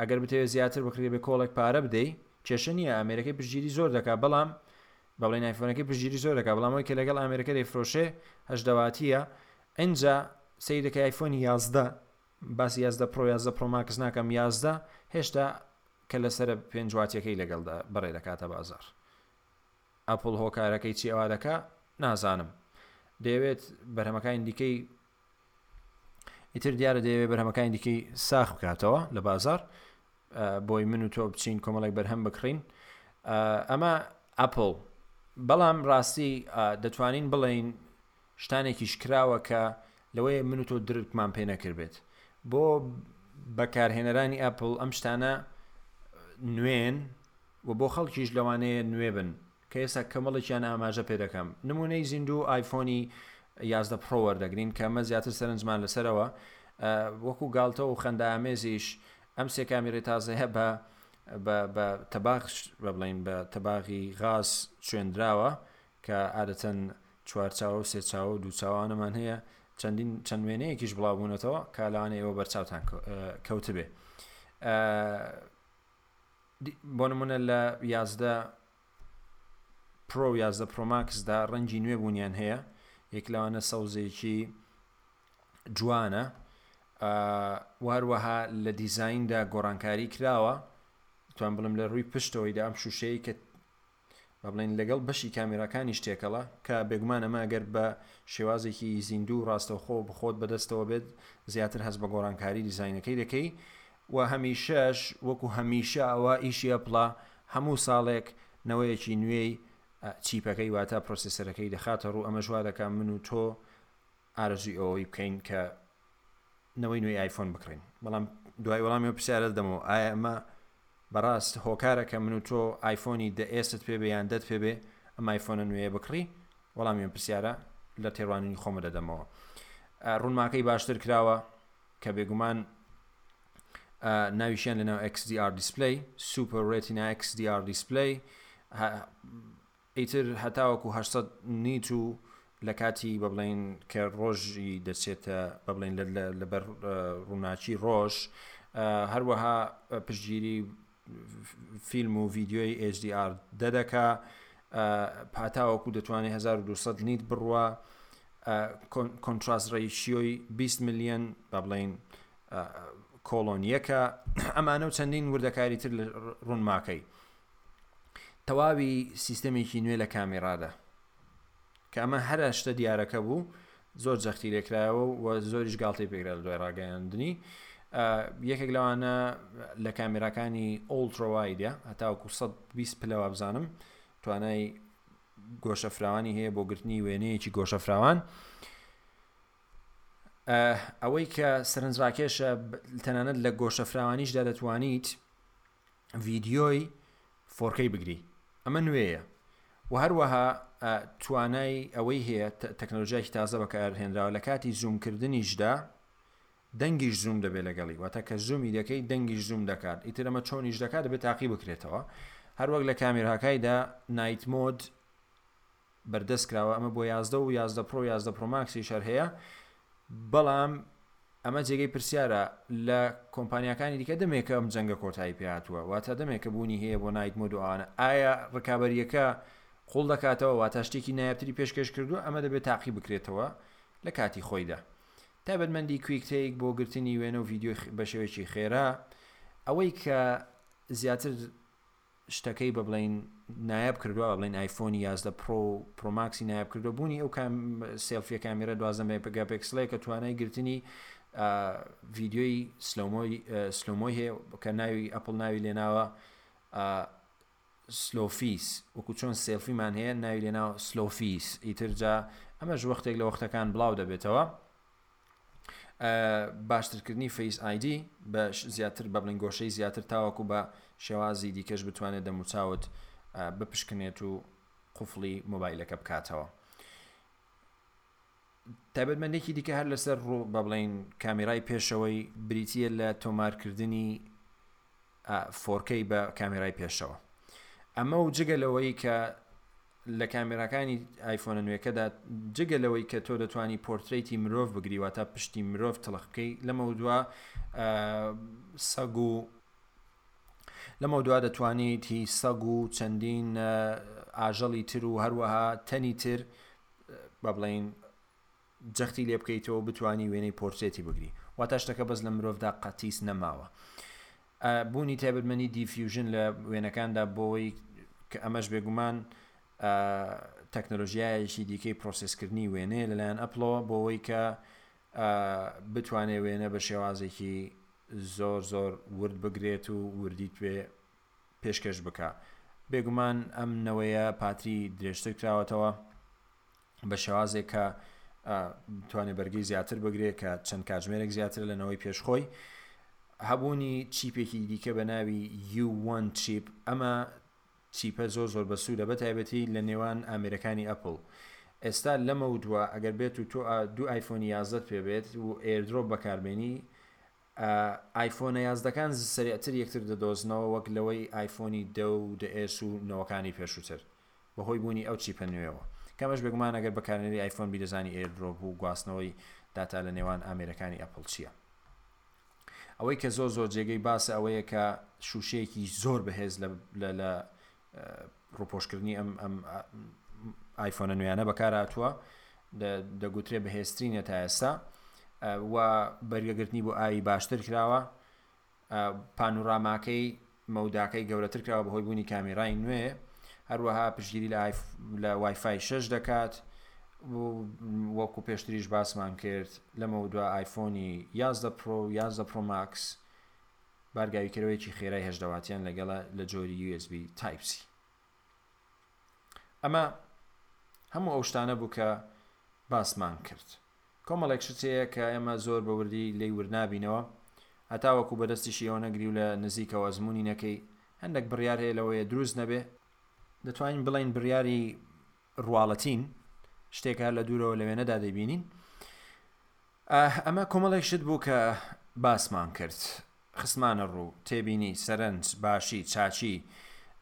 ئەگەر بتەوێت زیاتر بکڕیت بە کۆڵێک پارە بدەی کێشە نییە ئامێرەکەی پشتگیری زۆر دەکات بەڵام بە بڵێن ئایفۆنەکەی پشتگیری زۆر دەکات بەڵام ئەوەی کە لەگەڵ ئامێرەکە دەیفرۆشێ هەژدە واتییە ئینجا سەیری دەکەی ئایفۆنی یازدە باسی یازدە پرۆ یازدە پرۆ ماکس ناکەم یازدە هێشتا کە لەسەرە پێنج واتییەکەی لەگەڵدا بەڕێ دەکاتە بازاڕ ئەپڵ هۆکارەکەی چی ئەوا دەکا نازانم دەیەوێت بەرهەمەکانی دیکەی ئیتر دیارە دەیەوێت بەرهەمەکانی دیکەی ساخ بکاتەوە لە بازار بۆی من و تۆ بچین کۆمەڵێک بەرهەم بکڕین ئەمە ئەپل بەڵام ڕاستی دەتوانین بڵین شتانێکیش کراوە کە لەوەیە من و تۆ درکمان پێ نەکردبێت. بۆ بەکارهێنەرانی ئەپڵ ئەم شتانە نوێن و بۆ خەڵکیش لەوانەیە نوێ بن کە ئێستا کەمەڵێکیان ئاماژە پێ دەکەم. نمونەی زیندوو ئایفۆنی یازدە پڕۆ وەردەگرین کە ئەمە زیاتر سەرنجمان لەسەرەوە. وەکو گاڵتە و خەندەئامێزیش ئەم سێ کامیرەی تازەیە بە بە تەباغ بە بڵێین بە تەباغی غاز چوێندراوە کە عادەتەن چوار چاوە و سێ چاوە و دوو چاوانەمان هەیە چەندین چەند وێنەیەکیش بڵاوبوونەتەوە کە لەوانە ئێوە بەرچاوتان کەوتبێ بۆ نمونە لە یازدە پرۆ و یازدە پرۆماکسدا ڕەنگی نوێ بوونیان هەیە یەک لەوانە سەوزێکی جوانە واروەها لە دیزیندا گۆڕانکاری کراوە توان بڵم لە ڕووی پشتەوەیدا ئەم شوشەیە کە با بڵێین لەگەڵ بەشی کامێراکانیش تێکەڵە، کە بێگومان ئەمە گەر بە شێوازێکی زیندوو و ڕاستەوخۆ بخۆت بەدەستەوە بێت زیاتر هەست بە گۆڕانکاری دیزاینەکەی دەکەی و هەمیشەش وەکو هەمیشە ئەوە ئیشی ئەپڵە هەموو ساڵێک نەوەیەکی نوێی چیپەکەی واتە پرۆسێسەرەکەی دەخاتە ڕوو ئەمەش وادەکا من و تۆ ئارەزووی ئەوەی بکەین کە نەوەی نوێی ئایفۆن بکڕین بەڵام دوای وەڵامی ئەو پرسیارە دەمەوە ئایا ئەمە بەڕاست هۆکارە کە من و تۆ ئایفۆنی دە ئێست پێ بێ یان دەت پێ بێ ئەم ئایفۆنە نوێیە بکڕی وەڵامی ئەم پرسیارە لە تێڕوانینی خۆمە دەدەمەوە ڕوونماکەی باشتر کراوە کە بێگومان ناویشیان لەناو XDR دیسپلی سوپەر ڕێتینا XDR دیسپلی ئیتر هەتاوەکو هەشت سەد نیت و لە کاتی بە بڵێین کە ڕۆژی دەچێتە بە بڵێین لە بەر ڕووناکی ڕۆژ هەروەها پشتگیری فیلم و ڤیددیۆی HDR دە دەکا پاتاوەکو دەتوانێت 1200 نیت بڕوە کۆنتراس ڕێکیۆی 20 میلیەن بە بڵین کۆڵۆنیەکە ئەمانە و چەندین وردەکاری تر لە ڕوونماکەی تەواوی سیستەمێکی نوێ لە کامێرادا کە ئەمە هەرە شتە دیارەکە بوو زۆر جەختی لێکرایەوە و زۆریش گاڵتەی پێکرا لە دوای ڕاگەیاندنی یەکێک لەوانە لە کامێراکانی ئۆڵترۆوایدە هەتاوکو 120 پلەوە بزانم توانای گۆشە فراوانی هەیە بۆ گرتنی وێنەیەکی گۆشە فراوان ئەوەی کە سەرنجڕاکێشە تەنانەت لە گۆشە فراوانیشدا دەتوانیت ڤیدیۆی فۆرکەی بگری ئەمە نوێیە و هەروەها توانای ئەوەی هەیە تەکنەلۆژیای تازە بەکارهێنراوە لە کاتی زوومکردنیشدا دەنگیش زووم دەبێت لەگەڵی واتە کە زوومی دەکەی دەنگیش زووم دەکات ئیتر ئەمە چۆنیش دەکات دەبێت تاقی بکرێتەوە هەروەک لە کامێراکایدا نایتمۆد بەردەست کراوە ئەمە بۆ یازدە و یازدە پڕۆ و یازدە پڕۆماکسیش هەر هەیە بەڵام ئەمە جێگەی پرسیارە لە کۆمپانیاکانی دیکە دەمێکە ئەم جەنگە کۆتایی پێهاتووە واتە دەمێکە بوونی هەیە بۆ نایت مۆد و ئەوانە ئایا ڕکابەریەکە قوڵ دەکاتەوە واتە شتێکی نایابتری پێشکەش کردووە ئەمە دەبێت تاقی بکرێتەوە لە کاتی خۆیدا تایبەتمەندی کویک تێک بۆ گرتنی وێنە و ڤیددیو بە شێوەیەکی خێرا ئەوەی کە زیاتر شتەکەی بە بڵێین نایاب کردووە بە بڵێین ئایفۆنی یازدە پرۆ و پرۆماکسی نایاب کردووە بوونی ئەو کام سێلفیە کامێرە دوازدە مێگاپێکسڵەیە کە توانای گرتنی ڤیددیۆی سلۆمۆی هەیە کە ناوی ئەپل ناوی لێناوە سلۆفیس وەکو چۆن سێلفیمان هەیە ناوی لێناوە سلۆفیس ئیترجا ئەمەش وەختێک لە وەختەکان بڵاو دەبێتەوە باشترکردنی فەیس ئایدی بە زیاتر بە بڵین گۆشەی زیاتر تاوەکو بە شێوازی دیکەش بتوانێت دەموچاوت بپشکنێت و قفڵی مۆبایلەکە بکاتەوە تایبەتمەندێکی دیکە هەر لەسەر ڕوو بە بڵین کامیرای پێشەوەی بریتە لە تۆمارکردنی فۆرکەی بە کامێرای پێشەوە ئەمە و جگە لەوەی کە لە کامێراکانی ئایفۆنە نوێکەدا جگە لەوەی کە تۆ دەتوانی پۆرتریتی مرۆڤ بگریوە تا پشتی مرۆڤ تڵق بکەی لەمە دووە سەگ و لەمە دوا دەتوانیت هی سەگ و چەندین ئاژەڵی تر و هەروەها تەنی تر بە بڵین جەختی لێ بکەیتەوە بتوانی وێنەی پۆرترێتی بگری واتا شتەکە بەس لە مرۆڤدا قەتیس نەماوە ئە بوونی تایبەتمەندی دیفیوژن لە وێنەکاندا بۆی کە ئەمەش بێگومان ئە تەکنەلۆژیایەکی دیکەی پرۆسسکردنی وێنەیە لەلایەن ئەپڵەوە بۆەوەی کە ئە بتوانێ وێنە بە شێوازێکی زۆر زۆر ورد بگرێت و وردی توێ پێشکەش بکە بێگومان ئەم نەوەیە پاتری درێژتر کراوەتەوە بە شێوازێک کە بتوانێت بەرگەی زیاتر بگرێت کە چەند کاتژمێرێک زیاتر لە نەوەی پێش خۆی هەبوونی چیپێکی دیکە بە ناوی U1 چیپ ئەمە چیپە زۆر زۆر بەسوودە بە تایبەتی لە نێوان ئامرەکانی ئەپل ئێستا لەمە ودووە ئەگەر بێت و تۆ دوو ئایفۆنی یازدەت پێ بێت و ئێردرۆپ بەکاربێنی ئایفۆنە یازدەکان سریعتر یەکتر دەدۆزنەوە وەک لەوەی ئایفۆنی دە و دەئێس و نەوەکانی پێشووتر بەهۆی بوونی ئەو چیپە نوێوە. کەمەش بێگومان ئەگەر بەکارهێنەری ئایفۆن بیدەزانی ئێردرۆپ و گواستنەوەی داتا لە نێوان ئامێرەکانی ئەپڵ چییە. ئەوەی کە زۆر زۆر جێگەی باسە ئەوەیە کە شووشەیەکی زۆر بەهێز لە ڕووپۆشکردنی ئەم ئایفۆنە نوێیانە بەکارهاتووە، دەگوترێ بەهێزترینە تا ئێستا و بەرگەگرتنی بۆ ئاوی باشتر کراوە. پانوراماکەی مەوداکەی گەورەتر کراوە بەهۆی بوونی کامێرای نوێ، هەروەها پشتگیری لە وای فای شەش دەکات و وەکو پێشتریش باسمان کرد لەمەو دوا ئایفۆنی یازدە پرۆ و یازدە پرۆ ماکس بارگاویکەرەوەیەکی خێرای هەژدە واتیان لەگەڵە لە جۆری یو ئێس بی تایپ سی. ئەمە هەموو ئەو شتانە بوو کە باسمان کرد. کۆمەڵێک شت هەیە کە ئێمە زۆر بە وردی لێی ورد نابینەوە هەتاوەکو بە دەستیشی ئەوە نەگری و لە نزیکەوە ئەزموونی نەکەی. هەندێک بڕیار هەیە لەوەیە دروست نەبێ. دەتوانین بڵێین بڕیاری ڕواڵەتین، شتێک هەر لە دوورەوە لە وێنەدا دەیبینین. ئاه ئەمە کۆمەڵێک شت بوو کە باسمان کرد خستمانە ڕوو، تێبینی، سەرەنج، باشی، چاکی،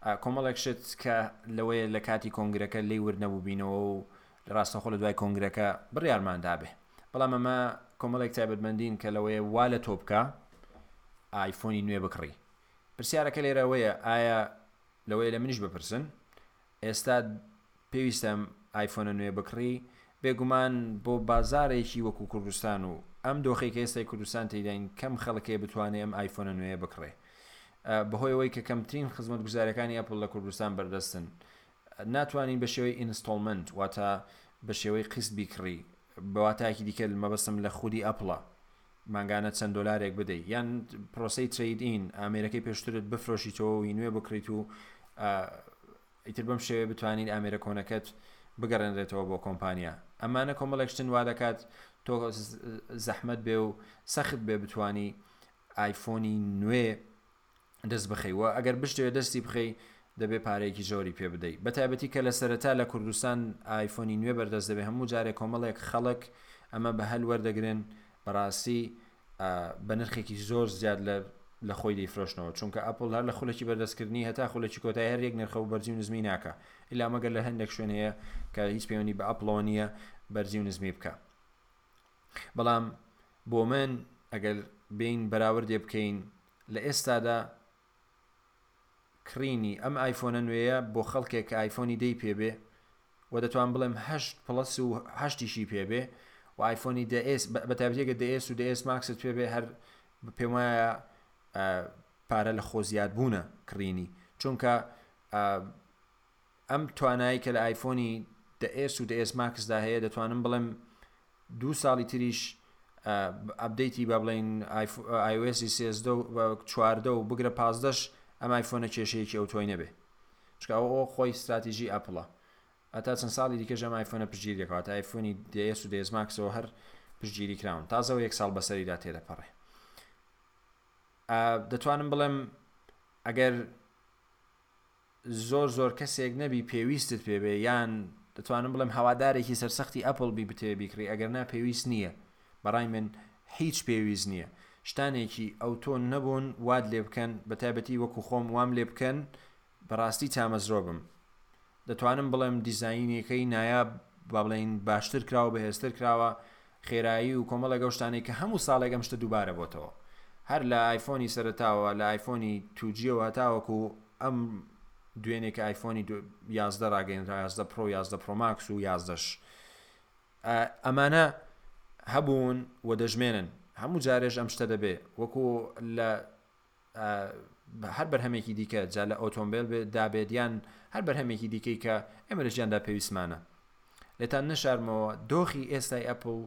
ئاه کۆمەڵێک شت کە لەوەیە لە کاتی کۆنگرەکە لێی ورد نەبووبینەوە و لە ڕاستەوخۆ لە دوای کۆنگرەکە بڕیارمان دابێ بەڵام ئەمە کۆمەڵێک تایبەتمەندین کە لەوەیە وا لە تۆ بکا ئایفۆنی نوێ بکڕی پرسیارەکە لێرە ئەوەیە ئایا لەوەیە لە منیش بپرسن ئێستا پێویستە ئەم ئایفۆنە نوێ بکڕی بێگومان بۆ بازاڕێکی وەکو کوردستان و ئەم دۆخەی کە ئێستای کوردستان تێیداین کەم خەڵک هەیە بتوانێ ئەم ئایفۆنە نوێیە بکڕێ بەهۆی ئەوەی کە کەمترین خزمەتگوزاریەکانی ئەپڵ لە کوردستان بەردەستن ناتوانین بە شێوەی ئینستۆڵمنت واتە بە شێوەی قیست بیکڕی بەواتایەکی دیکە مەبەستم لە خودی ئەپڵە مانگانە چەند دۆلارێک بدەی یان پرۆسەی ترید این ئامێرەکەی پێشترت بفرۆشیتەوە و نوێ بکڕیت و ئیتر بەم شێوەیە بتوانین ئامێرە کۆنەکەت بگەڕێنرێتەوە بۆ کۆمپانیا ئەمانە کۆمەڵێک شتن وا دەکات تۆ زەحمەت بێ و سەخت بێ بتانی ئایفۆنی نوێ دەست بخەی وە ئەگەر بشتەوێ دەستی بخەی دەبێ پارەیەکی زۆری پێ بدەی بەتایبەتی کە لەسەرەتا لە کوردستان ئایفۆنی نوێ بەردەست دەبێ هەموو جارێ کۆمەڵێک خەڵک ئەمە بە هەل وەردەگرن بەڕاستی بە نرخێکی زۆر زیاد لە لە خۆی دەیفرۆشنەوە چونکە ئەپل هەر لە خولەکی بەردەستکردنی هەتا خولەکی کۆتای هەر یەک نرخە و بەرزی و نزمی ناکە ئیلا مەگەر لە هەندێک شوێن هەیە کە هیچ پەیوەندی بە ئەپڵەوە نییە بەرزی و نزمی بکە بەڵام بۆ من ئەگەر بین بەراوردێ بکەین لە ئێستادا کڕینی ئەم ئایفۆنە نوێیە بۆ خەڵکێک کە ئایفۆنی دەی پێبێ و دەتوانم بڵێم هەشت پڵەس و هەشتیشی پێبێ و ئایفۆنی دە ئێس بە تایبەتی گە دە ئێس و دە ئێس ماکست پێبێ هەر پێم وایە پارە لە خۆ زیاد بوونە کڕینی چونکە ئەم توانایەی کە لە ئایفۆنی دە ئێس و دە ئێس ماکسدا هەیە دەتوانم بڵێم دوو ساڵی تریش ئەبدەیتی با بڵین ئایوێسی سێزدە و چواردە و بگرە پازدەش ئەم ئایفۆنە کێشەیەکی ئەو تۆی نەبێ چکە ئەو ئەو خۆی استراتیژی ئەپڵە ئەتا چەند ساڵی دیکەش ئەم ئایفۆنە پشتگیری دەکات ئایفۆنی دەیەس و دەیەس ماکسەوە هەر پشتگیری کراون تازەوە یەک ساڵ بەسەریدا تێدەپەڕێ دەتوانم بڵێم ئەگەر زۆر زۆر کەسێک نەبی پێویستت پێ بێ یان دەتوانم بڵێم هەوادارێکی سەرسەختی ئەپڵ بی بتەوێ بیکڕی ئەگەر نا پێویست نییە بەڕای من هیچ پێویست نییە شتانێکی ئەوتۆ نەبوون وات لێ بکەن بەتایبەتی وەکو خۆم وام لێ بکەن بەڕاستی تامەزرۆ بم دەتوانم بڵێم دیزاینەکەی نایاب با بڵێین باشتر کراوە بەهێزتر کراوە خێرایی و کۆمەڵێک ئەو شتانەی کە هەموو ساڵێک ئەم شتە دووبارە بۆتەوە هەر لە ئایفۆنی سەرەتاوە لە ئایفۆنی توجیەوە هەتاوەکو ئەم دوێنێ کە ئایفۆنی یازدە ڕاگەێنرا یازدە پرۆ یازدە پرۆماکس و یازدەش ئەمانە هەبوون و دەژمێنن هەموو جارێش ئەم شتە دەبێ وەکو لە هەر بەرهەمێکی دیکە جا لە ئۆتۆمبیل دابێت یان هەر بەرهەمێکی دیکەی کە ئێمە لە ژیاندا پێویستمانە لێتان نەشارمەوە دۆخی ئێستای ئەپل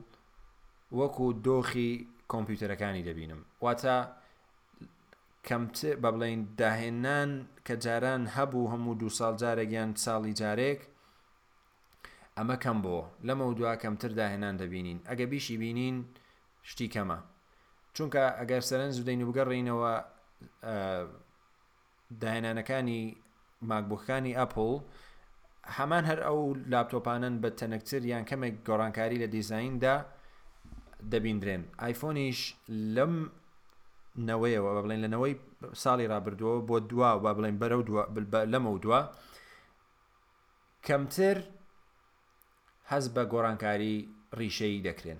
وەکو دۆخی کۆمپیوتەرەکانی دەبینم واتە کەمت بە بڵین داهێنان کە جاران هەبوو هەموو دو ساڵ جارێک یان ساڵی جارێک ئەمە کەم بۆوە لەمەودوا کەمتر داهێنان دەبینین ئەگە بیشی بینین شتی کەمە چونکە ئەگەر سەرنج بدەین و بگەڕینەوە داهێنانەکانی ماکبووکانی ئەپل هەمان هەر ئەو لاپتۆپانن بە تەنکتر یان کەمێک گۆڕانکاری لە دیزیندا دەبیندرێن ئایفۆنیش لەم نەوەیەوە بە بڵێن لە نەوەی ساڵی رابردووە بۆ دوا و با بڵێن بەرەو لەمە و دووە کەمتر هەست بە گۆڕانکاری ڕیشەیی دەکرێن.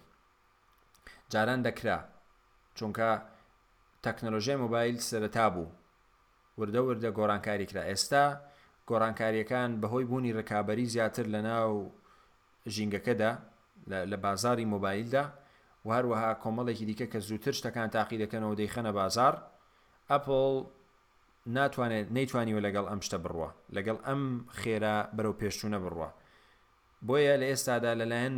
جاران دەکرا، چونکە تەکنەلۆژیای مۆبایل سەرەتا بوو، وردە وردە گۆڕانکاری کرا. ئێستا گۆڕانکارییەکان بەهۆی بوونی ڕکابەری زیاتر لەناو ژینگەکەدا، لە بازاڕی مۆبایلدا و هەروەها کۆمەڵێکی دیکە کە زووتر شتەکان تاقی دەکەنەوە و دەیخەنە بازاڕ، ئەپڵ ناتوانێت نەیتوانیوە لەگەڵ ئەم شتە بڕوا لەگەڵ ئەم خێرا بەرەو پێشچوونە بڕوا بۆیە لە ئێستادا لەلایەن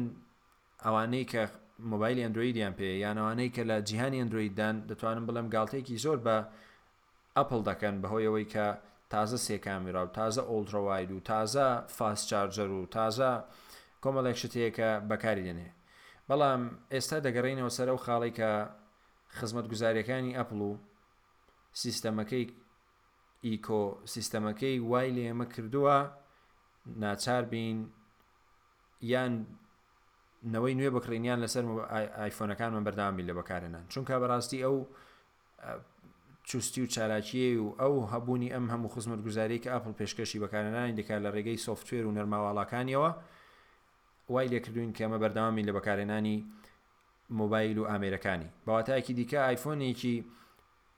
ئەوانەی کە مۆبایلی ئەندرویدیان پێ یانەوانەی کە لە جیهانی ئەندرویددان دەتوانم بڵێم گاڵتێکی زۆر بە ئەپل دەکەن بەهۆیەوەی کە تازە سێ کامیرا و تازە ئۆلترواید و تازە فاس چارجەر و تازە کۆمەڵێک شتەیەکە بەکاری دێنێ بەڵام ئێستا دەگەڕینەوە سەر ئەو خاڵی کە خزمەت گوزاریەکانی ئەپل و سیستەمەکەی ئیکۆ سیستەمەکەی وای لە ئێمە کردووە ناچار بین یان نەوەی نوێ بکڕین یان لەسەر ئایفۆنەکانمان بەردام بین لە بەکارێنان چونکە بەڕاستی ئەو چستی و چالاکیی و ئەو هەبوونی ئەم هەموو خزمەت گوزارێک ئاپل پێشکەشی بەکارێنانی دەکا لە ڕێگەی سوفتێر و نەرماواڵاکانیەوە وای لێکردوین کەمە بەردەوامی لە بەکارێنانی مۆبایل و ئامێرەکانی. بە واتایەکی دیکە ئایفۆنێکی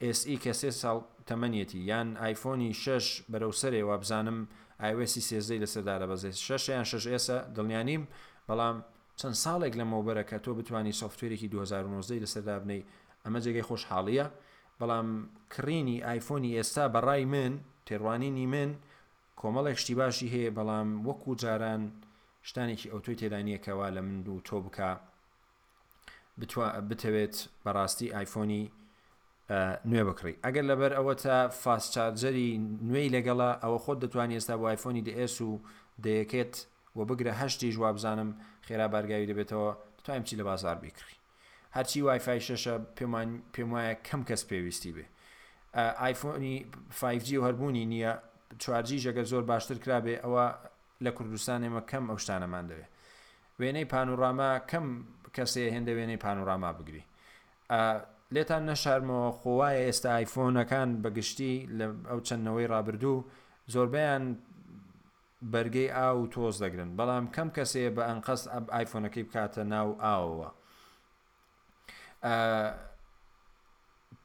ئێس ئی کە سێ ساڵ تەمەنیەتی یان ئایفۆنی شەش بەرەو سەرێ وابزانم ئایۆئێسی سێزدە ی لەسەر دادەبەزێت شەشە یان شەش ئێسە دڵنیا نیم بەڵام چەند ساڵێک لەمەوبەرە کە تۆ بتوانی سۆفتوێرێکی دوو هەزار و نۆزدە ی لەسەر دابنێی ئەمە جێگەی خۆشحاڵیە بەڵام کڕینی ئایفۆنی ئێستا بەڕای من تێڕوانینی من کۆمەڵێک شتی باشی هەیە بەڵام وەکو جاران شتانێکی ئەوتۆی تێدا نیە کە وا لە من و تۆ بکا بتوا بتەوێت بەڕاستی ئایفۆنی نوێ بکڕی ئەگەر لەبەر ئەوە تا فاست چارجەری نوێی لەگەڵە ئەوە خۆت دەتوانانی ئێستا بۆ ئایفۆنی دئس و دەیەکێت و بگرە هەشتیش وابزانم خێرا بارگاوی دەبێتەوە دەتوانین بچی لە بازار بیکڕی هەرچی وایفای شەشە پێمان پێم وایە کەم کەس پێویستی بێ ئایفۆنی 5G و هەربوونی نییە چوارجیش ئەگەر زۆر باشتر کرابێ ئەوە لە کوردستان ئێمە کەم ئەو شتانەمان دەوێ وێنەی پانوراما کەم کەسێ هێندە وێنەی پانوراما بگری لێتان نەشارمەوە خۆوایە ئێستا ئایفۆنەکان بەگشتی لە ئەو چەندنەوەی ڕابردوو زۆربیان بەرگەی ئاو و تۆز دەگرن بەڵام کەم کەس هەیە بە ئەنقەست ئایفۆنەکەی بکاتە ناو ئاوەوە ئە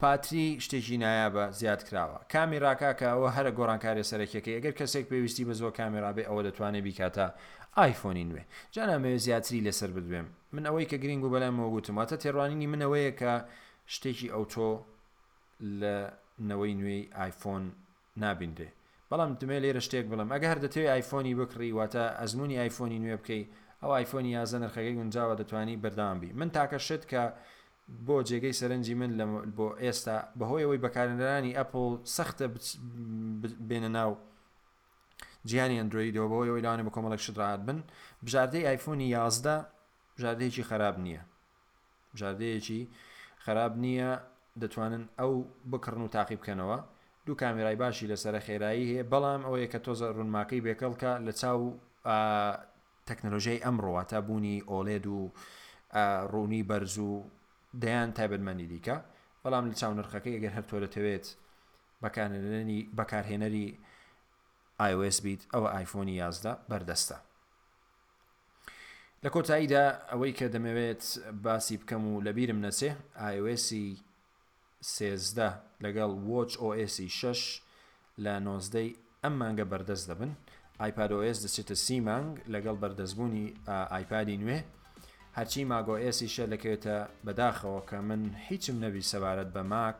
پاتری شتێکی نایابە زیاد کراوە کامی ڕاکاکە ئەوە هەرە گۆڕانکارێ سەرەکیەکەی ئەگەر کەسێک پێویستی بە زۆر کامی ڕابێ ئەوە دەتوانێت بیکاتە ئایفۆنی نوێ جانامەوێت زیاتری لەسەر بدوێم من ئەوەی کە گرنگ و بەلامەوە گوتم واتە تێڕوانینی منەوەیە کە شتێکی ئەوتۆ لە نەوەی نوێی ئایفۆن نابینرێ بەڵام دمێ لێرە شتێک بڵێم ئەگە هەر دەتەوێ ئایفۆنی بکڕی واتە ئەزمونی ئایفۆنی نوێ بکەی ئەوا ئایفۆنی یازدە نرخەکەی گونجاوە دەتوانی بەردەوام بی من تاکە شت کە بۆ جێگەی سەرنجی من لە بۆ ئێستا بەهۆی ئەوەی بەکارهێنەرانی ئەپڵ سەختە بێنە ناو جیهانی ئەندرۆیدەوە بەهۆی ئەوەی لەوانێ بە کۆمەڵێک شت ڕاهات بن بژاردەی ئایفۆنی یازدە بژاردەیەکی خەراب نییە بژاردەیەکی خەراپ نییە دەتوانن ئەو بکڕن و تاقی بکەنەوە دوو کامێرای باشی لەسەرە خێرایی هەیە بەڵام ئەوەیە کە تۆزە ڕونماکەی بێ کەڵکە لە چاو تەکنەلۆژیای ئەمڕۆ واتە بوونی ئۆلێد و ڕوونی بەرز و دەیان تایبەتمەندی دیکە بەڵام لە چاو نرخەکەی ئەگەر هەر تۆ دەتەوێت بەکارهێنەری بەکارهێنەری iOS بیت ئەوە ئایفۆنی یازدە بەردەستە. لە کۆتاییدا ئەوەی کە دەمەوێت باسی بکەم و لە بیرم نەچێ iOS ی سێزدە لەگەڵ watchOS ی شەش لە نۆزدەی ئەم مانگە بەردەست دەبن iPadOS دەچێتە سی مانگ لەگەڵ بەردەستبوونی ئایپادی نوێ هەرچی macOS یشە دەکەوێتە بەداخەوە کە من هیچم نەبی سەبارەت بە ماک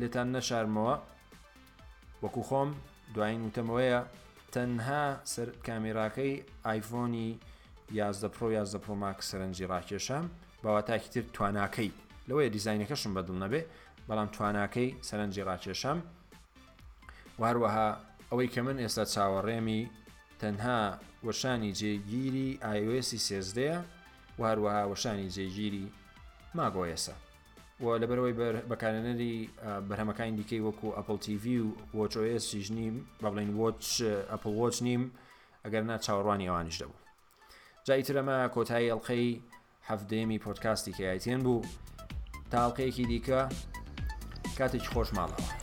لێتان نەشارمەوە وەکو خۆم دوایین وتەمەوەیە تەنها سەر کامێراکەی ئایفۆنی یازدە پرۆ یازدە پرۆماک سەرنجی ڕاکێشام بەواتاکی تر تواناکەی لەوەیە دیزینەکەشم بەدڵ نەبێ بەڵام تواناکەی سەرنجی ڕاکێشام واروەها ئەوەی کە من ئێستا چاوەڕێمی تەنها وەشانی جێگیری ئایوێسی سێزدەیە واروەها وەشانی جێگیری ماگۆیەسە و لەبەرەوەی بەکارێنەری بەرهەمەکانی دیکەی وەکو ئەپل TV و وۆچۆسیش نیم با بڵین وۆچ ئەپل وۆچ نیم ئەگەر نا چاوەڕوانی ئەوانیش دەبوو جای ترەمە کۆتایی ئەڵلقەی هەفتێمی پۆتکاستی کەایتێن بوو تاڵلقەیەکی دیکە کاتێکی خۆش ماڵەوە